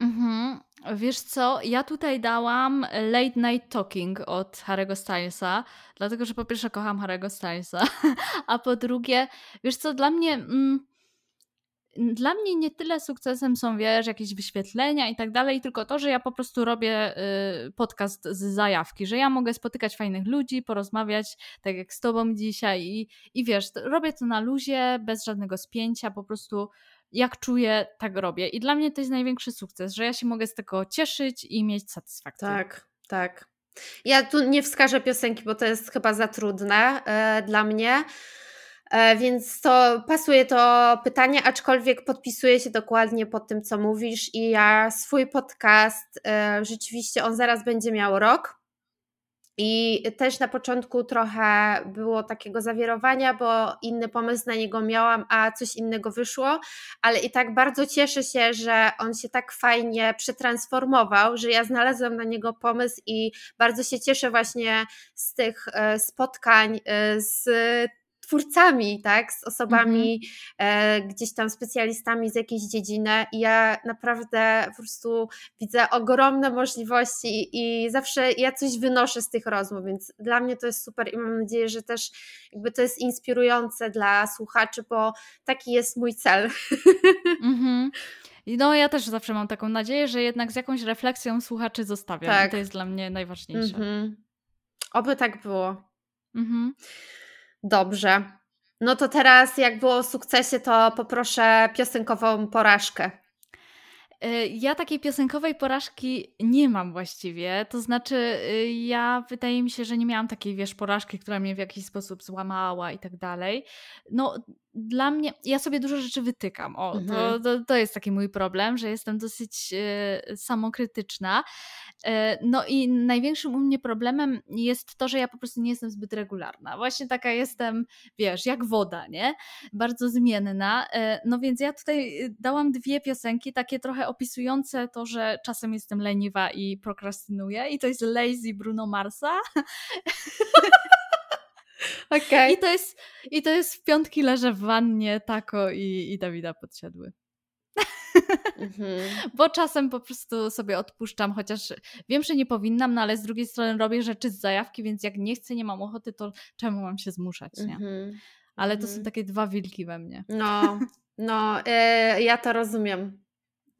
Speaker 1: Mhm. Wiesz co, ja tutaj dałam Late Night Talking od Harry'ego Stylesa, dlatego że po pierwsze kocham Harry'ego Stylesa, a po drugie, wiesz co, dla mnie... Mm, dla mnie nie tyle sukcesem są, wiesz, jakieś wyświetlenia i tak dalej, tylko to, że ja po prostu robię y, podcast z zajawki, że ja mogę spotykać fajnych ludzi, porozmawiać, tak jak z tobą dzisiaj i, i wiesz, robię to na luzie, bez żadnego spięcia, po prostu jak czuję, tak robię. I dla mnie to jest największy sukces, że ja się mogę z tego cieszyć i mieć satysfakcję.
Speaker 2: Tak, tak. Ja tu nie wskażę piosenki, bo to jest chyba za trudne e, dla mnie. E, więc to pasuje to pytanie, aczkolwiek podpisuję się dokładnie pod tym, co mówisz, i ja swój podcast, e, rzeczywiście on zaraz będzie miał rok. I też na początku trochę było takiego zawierowania, bo inny pomysł na niego miałam, a coś innego wyszło, ale i tak bardzo cieszę się, że on się tak fajnie przetransformował, że ja znalazłam na niego pomysł i bardzo się cieszę właśnie z tych e, spotkań z twórcami, tak, z osobami mhm. e, gdzieś tam specjalistami z jakiejś dziedziny i ja naprawdę po prostu widzę ogromne możliwości i zawsze ja coś wynoszę z tych rozmów, więc dla mnie to jest super i mam nadzieję, że też jakby to jest inspirujące dla słuchaczy, bo taki jest mój cel.
Speaker 1: Mhm. No, ja też zawsze mam taką nadzieję, że jednak z jakąś refleksją słuchaczy zostawiam. Tak. I to jest dla mnie najważniejsze. Mhm.
Speaker 2: Oby tak było. Mhm. Dobrze. No to teraz, jak było o sukcesie, to poproszę piosenkową porażkę.
Speaker 1: E, ja takiej piosenkowej porażki nie mam właściwie. To znaczy, y, ja wydaje mi się, że nie miałam takiej, wiesz, porażki, która mnie w jakiś sposób złamała i tak dalej. No, dla mnie, ja sobie dużo rzeczy wytykam. O, mhm. to, to, to, jest taki mój problem, że jestem dosyć y, samokrytyczna. E, no i największym u mnie problemem jest to, że ja po prostu nie jestem zbyt regularna. Właśnie taka jestem, wiesz, jak woda, nie? Bardzo zmienna. E, no więc ja tutaj dałam dwie piosenki, takie trochę opisujące to, że czasem jestem leniwa i prokrastynuję. I to jest Lazy Bruno Marsa. Okay. I, to jest, I to jest w piątki leżę w wannie, tako i, i Dawida podsiadły. Mhm. Bo czasem po prostu sobie odpuszczam, chociaż wiem, że nie powinnam, no ale z drugiej strony robię rzeczy z zajawki, więc jak nie chcę, nie mam ochoty, to czemu mam się zmuszać, nie? Mhm. Ale to są mhm. takie dwa wilki we mnie.
Speaker 2: No, no, yy, ja to rozumiem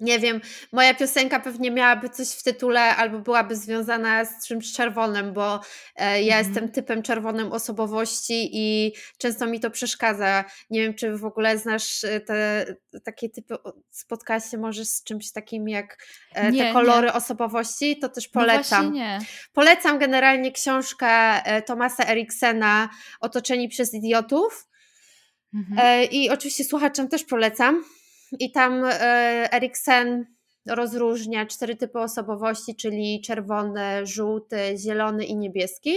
Speaker 2: nie wiem, moja piosenka pewnie miałaby coś w tytule albo byłaby związana z czymś czerwonym, bo e, ja mm. jestem typem czerwonym osobowości i często mi to przeszkadza. Nie wiem, czy w ogóle znasz e, te takie typy, spotkać się może z czymś takim jak e, nie, te kolory nie. osobowości, to też no polecam. No. Polecam generalnie książkę e, Tomasa Eriksena Otoczeni przez idiotów. Mhm. E, I oczywiście słuchaczom też polecam i tam e, Eriksen rozróżnia cztery typy osobowości, czyli czerwony, żółty, zielony i niebieski.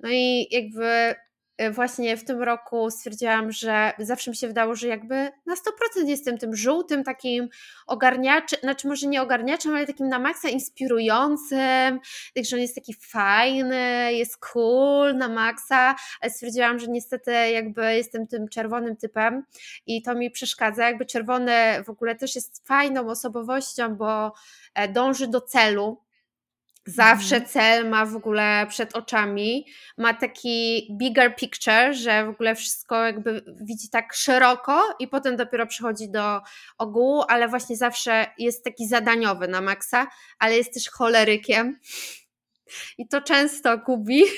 Speaker 2: No i jakby właśnie w tym roku stwierdziłam, że zawsze mi się wydało, że jakby na 100% jestem tym żółtym takim ogarniaczem, znaczy może nie ogarniaczem, ale takim na maksa inspirującym, także on jest taki fajny, jest cool na maksa, ale stwierdziłam, że niestety jakby jestem tym czerwonym typem i to mi przeszkadza, jakby czerwony w ogóle też jest fajną osobowością, bo e, dąży do celu, Zawsze mhm. cel ma w ogóle przed oczami, ma taki bigger picture, że w ogóle wszystko jakby widzi tak szeroko i potem dopiero przychodzi do ogółu, ale właśnie zawsze jest taki zadaniowy na maksa, ale jest też cholerykiem i to często gubi.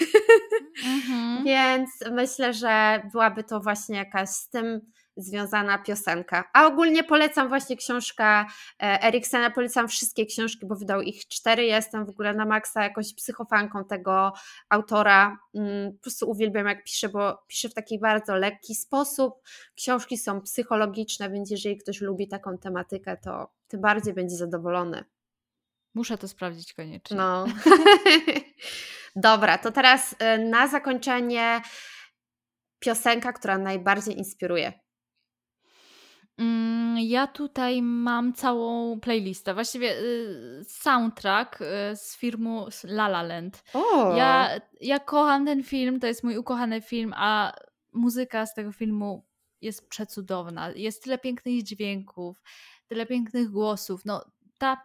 Speaker 2: Mhm. Więc myślę, że byłaby to właśnie jakaś z tym związana piosenka. A ogólnie polecam właśnie książkę e, Eriksena, polecam wszystkie książki, bo wydał ich cztery. Ja jestem w ogóle na maksa jakąś psychofanką tego autora. Mm, po prostu uwielbiam jak pisze, bo pisze w taki bardzo lekki sposób. Książki są psychologiczne, więc jeżeli ktoś lubi taką tematykę, to tym bardziej będzie zadowolony.
Speaker 1: Muszę to sprawdzić koniecznie.
Speaker 2: No. Dobra, to teraz e, na zakończenie piosenka, która najbardziej inspiruje.
Speaker 1: Mm, ja tutaj mam całą playlistę, właściwie y, soundtrack y, z filmu La La Land.
Speaker 2: O!
Speaker 1: Ja, ja kocham ten film, to jest mój ukochany film, a muzyka z tego filmu jest przecudowna. Jest tyle pięknych dźwięków, tyle pięknych głosów. No, ta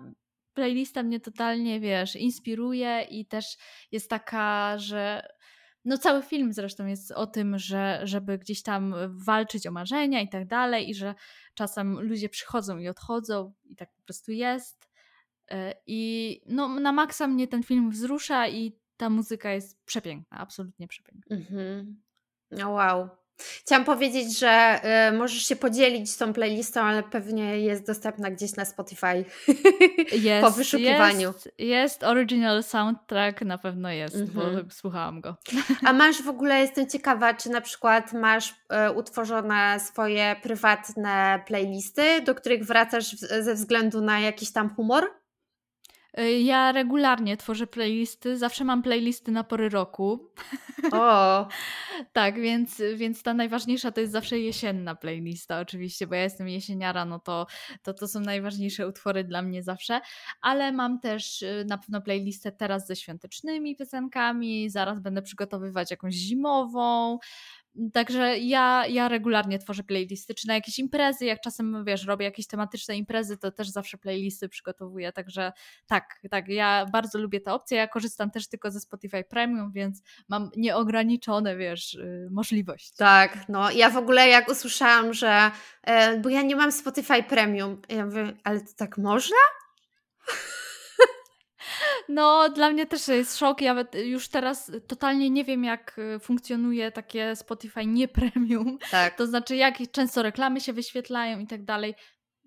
Speaker 1: playlista mnie totalnie, wiesz, inspiruje i też jest taka, że no cały film zresztą jest o tym, że żeby gdzieś tam walczyć o marzenia i tak dalej i że czasem ludzie przychodzą i odchodzą i tak po prostu jest. E, I no na maksa mnie ten film wzrusza i ta muzyka jest przepiękna, absolutnie przepiękna.
Speaker 2: Mhm. No wow. Chciałam powiedzieć, że y, możesz się podzielić tą playlistą, ale pewnie jest dostępna gdzieś na Spotify jest, po wyszukiwaniu.
Speaker 1: Jest, jest original soundtrack, na pewno jest, bo mhm. słuchałam go.
Speaker 2: A masz w ogóle, jestem ciekawa, czy na przykład masz y, utworzone swoje prywatne playlisty, do których wracasz w, ze względu na jakiś tam humor?
Speaker 1: Y, ja regularnie tworzę playlisty, zawsze mam playlisty na pory roku.
Speaker 2: O!
Speaker 1: tak, więc, więc ta najważniejsza to jest zawsze jesienna playlista, oczywiście, bo ja jestem jesieniara, no to, to to są najważniejsze utwory dla mnie zawsze, ale mam też y, na pewno playlistę teraz ze świątecznymi piosenkami, zaraz będę przygotowywać jakąś zimową, Także ja, ja regularnie tworzę playlisty, czy na jakieś imprezy, jak czasem, wiesz, robię jakieś tematyczne imprezy, to też zawsze playlisty przygotowuję, także tak, tak, ja bardzo lubię tę opcję, ja korzystam też tylko ze Spotify Premium, więc mam nieograniczone, wiesz, y, możliwości.
Speaker 2: Tak, no ja w ogóle jak usłyszałam, że, e, bo ja nie mam Spotify Premium, ja mówię, ale to tak można?
Speaker 1: No, dla mnie też jest szok. Ja już teraz totalnie nie wiem, jak y, funkcjonuje takie Spotify nie premium.
Speaker 2: Tak.
Speaker 1: To znaczy, jak często reklamy się wyświetlają i tak dalej.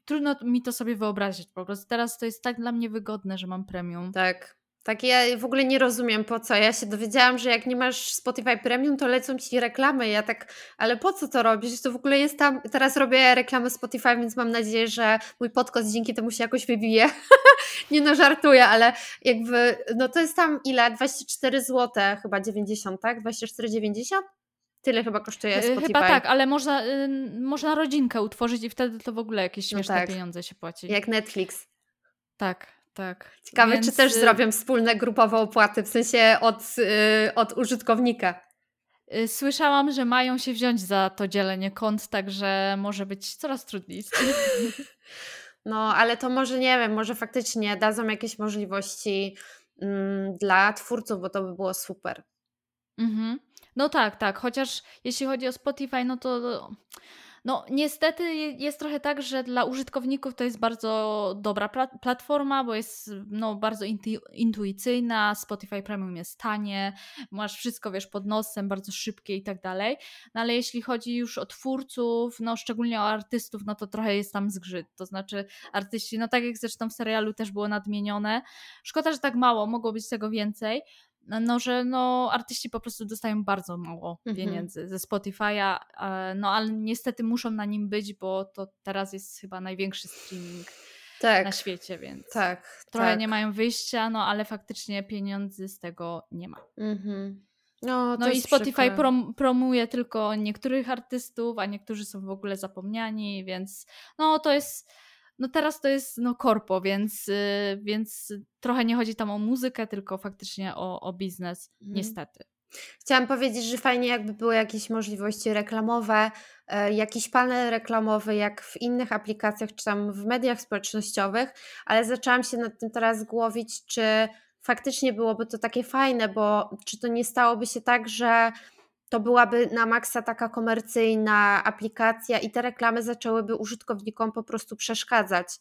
Speaker 1: Trudno mi to sobie wyobrazić po prostu. Teraz to jest tak dla mnie wygodne, że mam premium.
Speaker 2: Tak. Tak, ja w ogóle nie rozumiem po co. Ja się dowiedziałam, że jak nie masz Spotify Premium, to lecą ci reklamy. Ja tak, ale po co to robisz? To w ogóle jest tam. Teraz robię reklamę Spotify, więc mam nadzieję, że mój podcast dzięki temu się jakoś wybije. nie no, żartuję, ale jakby, no to jest tam ile? 24 zł, chyba 90, tak? 24,90? Tyle chyba kosztuje y, Spotify.
Speaker 1: Chyba tak, ale można, y, można rodzinkę utworzyć i wtedy to w ogóle jakieś no śmieszne no tak. pieniądze się płaci.
Speaker 2: Jak Netflix.
Speaker 1: Tak, tak.
Speaker 2: Ciekawe, Więc... czy też y, zrobią wspólne grupowe opłaty, w sensie od, yy, od użytkownika.
Speaker 1: Y, słyszałam, że mają się wziąć za to dzielenie kont, także może być coraz trudniej.
Speaker 2: No, ale to może nie wiem, może faktycznie dadzą jakieś możliwości mm, dla twórców, bo to by było super.
Speaker 1: Mhm. No tak, tak. Chociaż jeśli chodzi o Spotify, no to no, niestety jest trochę tak, że dla użytkowników to jest bardzo dobra platforma, bo jest no, bardzo intuicyjna, Spotify Premium jest tanie, masz wszystko, wiesz, pod nosem, bardzo szybkie i tak dalej. No ale jeśli chodzi już o twórców, no szczególnie o artystów, no to trochę jest tam zgrzyt. To znaczy artyści, no tak jak zresztą w serialu też było nadmienione, szkoda, że tak mało, mogło być tego więcej, no, że no, artyści po prostu dostają bardzo mało mhm. pieniędzy ze Spotify'a, no ale niestety muszą na nim być, bo to teraz jest chyba największy streaming tak, na świecie, więc
Speaker 2: tak,
Speaker 1: trochę
Speaker 2: tak.
Speaker 1: nie mają wyjścia, no ale faktycznie pieniędzy z tego nie ma.
Speaker 2: Mhm. No,
Speaker 1: no i Spotify prom promuje tylko niektórych artystów, a niektórzy są w ogóle zapomniani, więc no to jest no teraz to jest no korpo, więc, yy, więc trochę nie chodzi tam o muzykę, tylko faktycznie o, o biznes, mhm. niestety.
Speaker 2: Chciałam powiedzieć, że fajnie jakby były jakieś możliwości reklamowe, e, jakiś panel reklamowy, jak w innych aplikacjach, czy tam w mediach społecznościowych, ale zaczęłam się nad tym teraz głowić, czy faktycznie byłoby to takie fajne, bo czy to nie stałoby się tak, że to byłaby na maksa taka komercyjna aplikacja i te reklamy zaczęłyby użytkownikom po prostu przeszkadzać.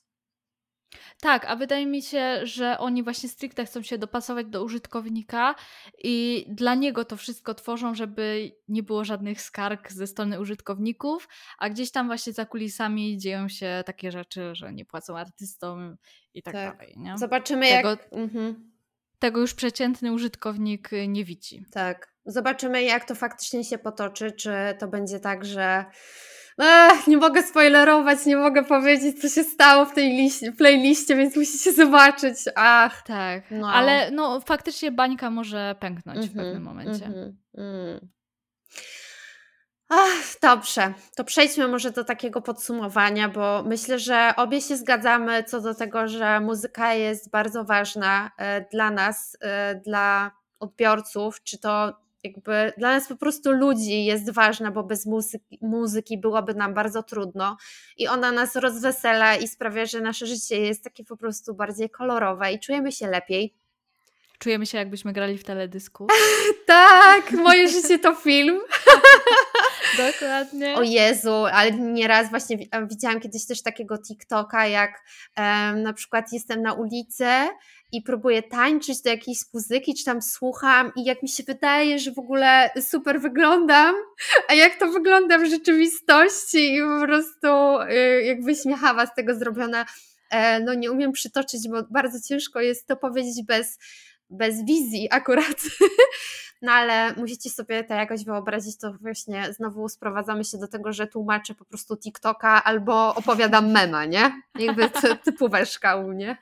Speaker 1: Tak, a wydaje mi się, że oni właśnie stricte chcą się dopasować do użytkownika i dla niego to wszystko tworzą, żeby nie było żadnych skarg ze strony użytkowników, a gdzieś tam właśnie za kulisami dzieją się takie rzeczy, że nie płacą artystom i tak, tak. dalej. Nie?
Speaker 2: Zobaczymy tego, jak... Mhm.
Speaker 1: Tego już przeciętny użytkownik nie widzi.
Speaker 2: Tak. Zobaczymy jak to faktycznie się potoczy, czy to będzie tak, że Ech, nie mogę spoilerować, nie mogę powiedzieć, co się stało w tej liście, playliście, więc musicie zobaczyć. Ach.
Speaker 1: Tak, no. ale no, faktycznie bańka może pęknąć mm -hmm, w pewnym mhm, momencie. Mm -hmm,
Speaker 2: Ach, dobrze, to przejdźmy może do takiego podsumowania, bo myślę, że obie się zgadzamy co do tego, że muzyka jest bardzo ważna e, dla nas, e, dla odbiorców, czy to jakby dla nas po prostu ludzi jest ważna, bo bez muzyki, muzyki byłoby nam bardzo trudno i ona nas rozwesela i sprawia, że nasze życie jest takie po prostu bardziej kolorowe i czujemy się lepiej.
Speaker 1: Czujemy się jakbyśmy grali w teledysku.
Speaker 2: tak, moje życie to film.
Speaker 1: Dokładnie.
Speaker 2: O Jezu, ale nieraz właśnie widziałam kiedyś też takiego TikToka, jak um, na przykład jestem na ulicy i próbuję tańczyć do jakiejś muzyki, czy tam słucham i jak mi się wydaje, że w ogóle super wyglądam, a jak to wygląda w rzeczywistości i po prostu y, jakby śmiechawa z tego zrobiona, e, no nie umiem przytoczyć, bo bardzo ciężko jest to powiedzieć bez, bez wizji akurat. No ale musicie sobie to jakoś wyobrazić, to właśnie znowu sprowadzamy się do tego, że tłumaczę po prostu TikToka albo opowiadam mema, nie? Jakby typóweczka u mnie.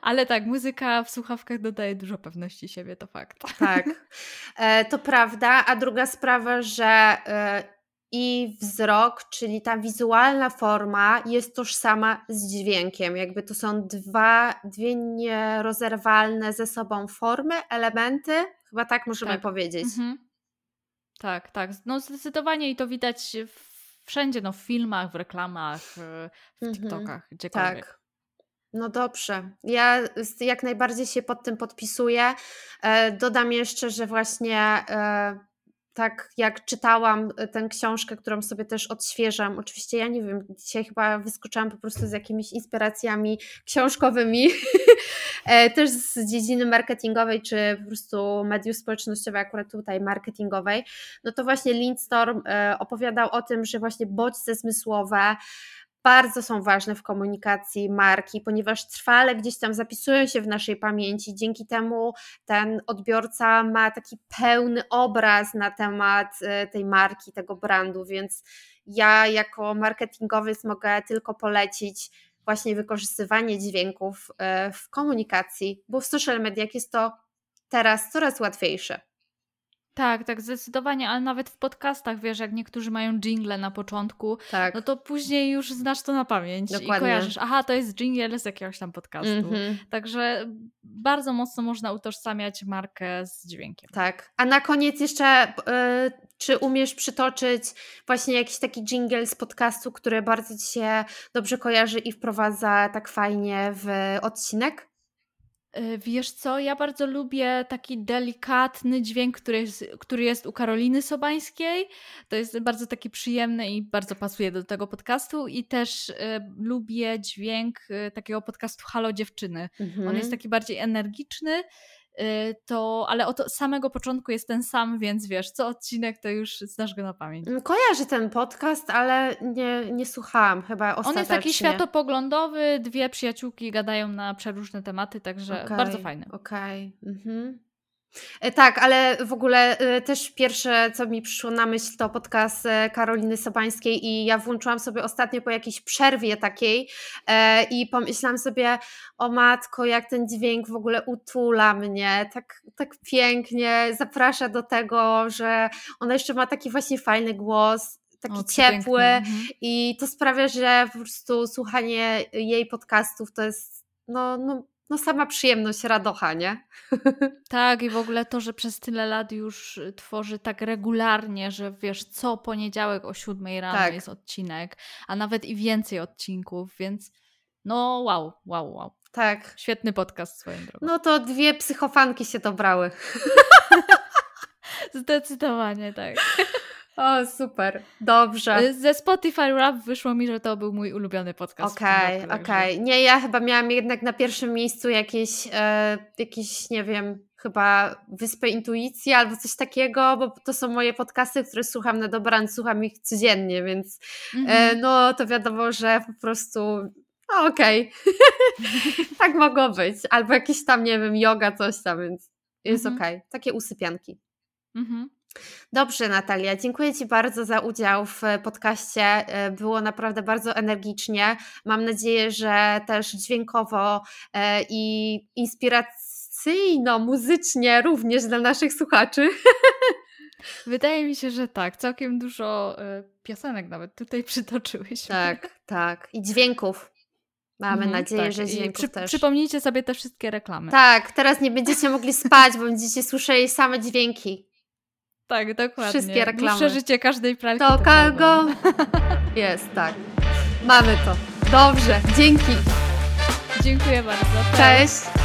Speaker 1: Ale tak, muzyka w słuchawkach dodaje dużo pewności siebie, to fakt.
Speaker 2: Tak, e, to prawda. A druga sprawa, że e, i wzrok, czyli ta wizualna forma jest tożsama z dźwiękiem. Jakby to są dwa, dwie nierozerwalne ze sobą formy, elementy, chyba tak możemy tak. powiedzieć. Mhm.
Speaker 1: Tak, tak. No zdecydowanie i to widać wszędzie, no w filmach, w reklamach, w mhm. TikTokach, gdziekolwiek. Tak.
Speaker 2: No dobrze. Ja jak najbardziej się pod tym podpisuję. E, dodam jeszcze, że właśnie e, tak jak czytałam e, tę książkę, którą sobie też odświeżam, oczywiście ja nie wiem, dzisiaj chyba wyskoczyłam po prostu z jakimiś inspiracjami książkowymi, też z dziedziny marketingowej, czy po prostu mediów społecznościowych, akurat tutaj marketingowej, no to właśnie Lindstorm opowiadał o tym, że właśnie bodźce zmysłowe, bardzo są ważne w komunikacji marki, ponieważ trwale gdzieś tam zapisują się w naszej pamięci. Dzięki temu ten odbiorca ma taki pełny obraz na temat e, tej marki, tego brandu, więc ja jako marketingowiec mogę tylko polecić właśnie wykorzystywanie dźwięków e, w komunikacji, bo w social mediach jest to teraz coraz łatwiejsze.
Speaker 1: Tak, tak, zdecydowanie, ale nawet w podcastach, wiesz, jak niektórzy mają jingle na początku, tak. no to później już znasz to na pamięć Dokładnie. i kojarzysz, aha, to jest jingle z jakiegoś tam podcastu. Mm-hmm. Także bardzo mocno można utożsamiać markę z dźwiękiem.
Speaker 2: Tak, a na koniec jeszcze, yy, czy umiesz przytoczyć właśnie jakiś taki jingle z podcastu, który bardzo Ci się dobrze kojarzy i wprowadza tak fajnie w odcinek?
Speaker 1: E, wiesz co, ja bardzo lubię taki delikatny dźwięk, który jest, który jest u Karoliny Sobańskiej. To jest bardzo taki przyjemny i bardzo pasuje do tego podcastu. I też y, lubię dźwięk y, takiego podcastu Halo Dziewczyny. Mhm. On jest taki bardziej energiczny to, ale od samego początku jest ten sam, więc wiesz, co odcinek to już znasz go na pamięć.
Speaker 2: Mm, kojarzy ten podcast, ale nie, nie słuchałam chyba ostatecznie.
Speaker 1: On jest taki światopoglądowy, dwie przyjaciółki gadają na przeróżne tematy, także okay, bardzo fajny.
Speaker 2: Okej. Okay. Mhm. E, tak, ale w ogóle y, też pierwsze, co mi przyszło na myśl, to podcast e, Karoliny Sobańskiej i ja włączyłam sobie ostatnio po jakiejś przerwie takiej e, i pomyślałam sobie, o matko, jak ten dźwięk w ogóle utula mnie, tak, tak pięknie zaprasza do tego, że ona jeszcze ma taki właśnie fajny głos, taki
Speaker 1: O,
Speaker 2: ciepły.
Speaker 1: Mhm.
Speaker 2: i to sprawia, że po prostu słuchanie jej podcastów to jest no, no, no sama przyjemność, radocha, nie?
Speaker 1: Tak, i w ogóle to, że przez tyle lat już y, tworzy tak regularnie, że wiesz, co poniedziałek o 7 rano
Speaker 2: Tak.
Speaker 1: jest odcinek, a nawet i więcej odcinków, więc no wow, wow, wow.
Speaker 2: Tak.
Speaker 1: Świetny podcast swoją drogą.
Speaker 2: No to dwie psychofanki się dobrały.
Speaker 1: Zdecydowanie tak.
Speaker 2: O, super. Dobrze.
Speaker 1: Y, Ze Spotify Rap wyszło mi, że to był mój ulubiony podcast.
Speaker 2: Okej,
Speaker 1: roku,
Speaker 2: okej.
Speaker 1: także-
Speaker 2: Nie, ja chyba miałam jednak na pierwszym miejscu jakieś, e, jakieś, nie wiem, chyba Wyspę Intuicji albo coś takiego, bo to są moje podcasty, które słucham na dobranoc, słucham ich codziennie, więc e,
Speaker 1: Mhm.
Speaker 2: no to wiadomo, że po prostu no, okej. tak mogło być. Albo jakieś tam, nie wiem, yoga, coś tam, więc jest
Speaker 1: Mhm.
Speaker 2: okej. Takie usypianki.
Speaker 1: Mhm.
Speaker 2: Dobrze, Natalia, dziękuję Ci bardzo za udział w podcaście. E, Było naprawdę bardzo energicznie. Mam nadzieję, że też dźwiękowo e, i inspiracyjno, muzycznie również dla naszych słuchaczy.
Speaker 1: Wydaje mi się, że tak. Całkiem dużo piosenek nawet tutaj przytoczyłyśmy.
Speaker 2: Tak, tak. I dźwięków. Mamy
Speaker 1: Mhm,
Speaker 2: nadzieję,
Speaker 1: tak.
Speaker 2: że dźwięków
Speaker 1: przy,
Speaker 2: też.
Speaker 1: Przypomnijcie sobie te wszystkie reklamy.
Speaker 2: Tak, teraz nie będziecie mogli spać, bo będziecie słyszeli same dźwięki.
Speaker 1: Tak, dokładnie.
Speaker 2: Wszystkie reklamy.
Speaker 1: Dłuższe życie każdej pralki.
Speaker 2: To
Speaker 1: prawda.
Speaker 2: Jest, tak. Mamy to. Dobrze, dzięki.
Speaker 1: Dziękuję bardzo.
Speaker 2: Cześć.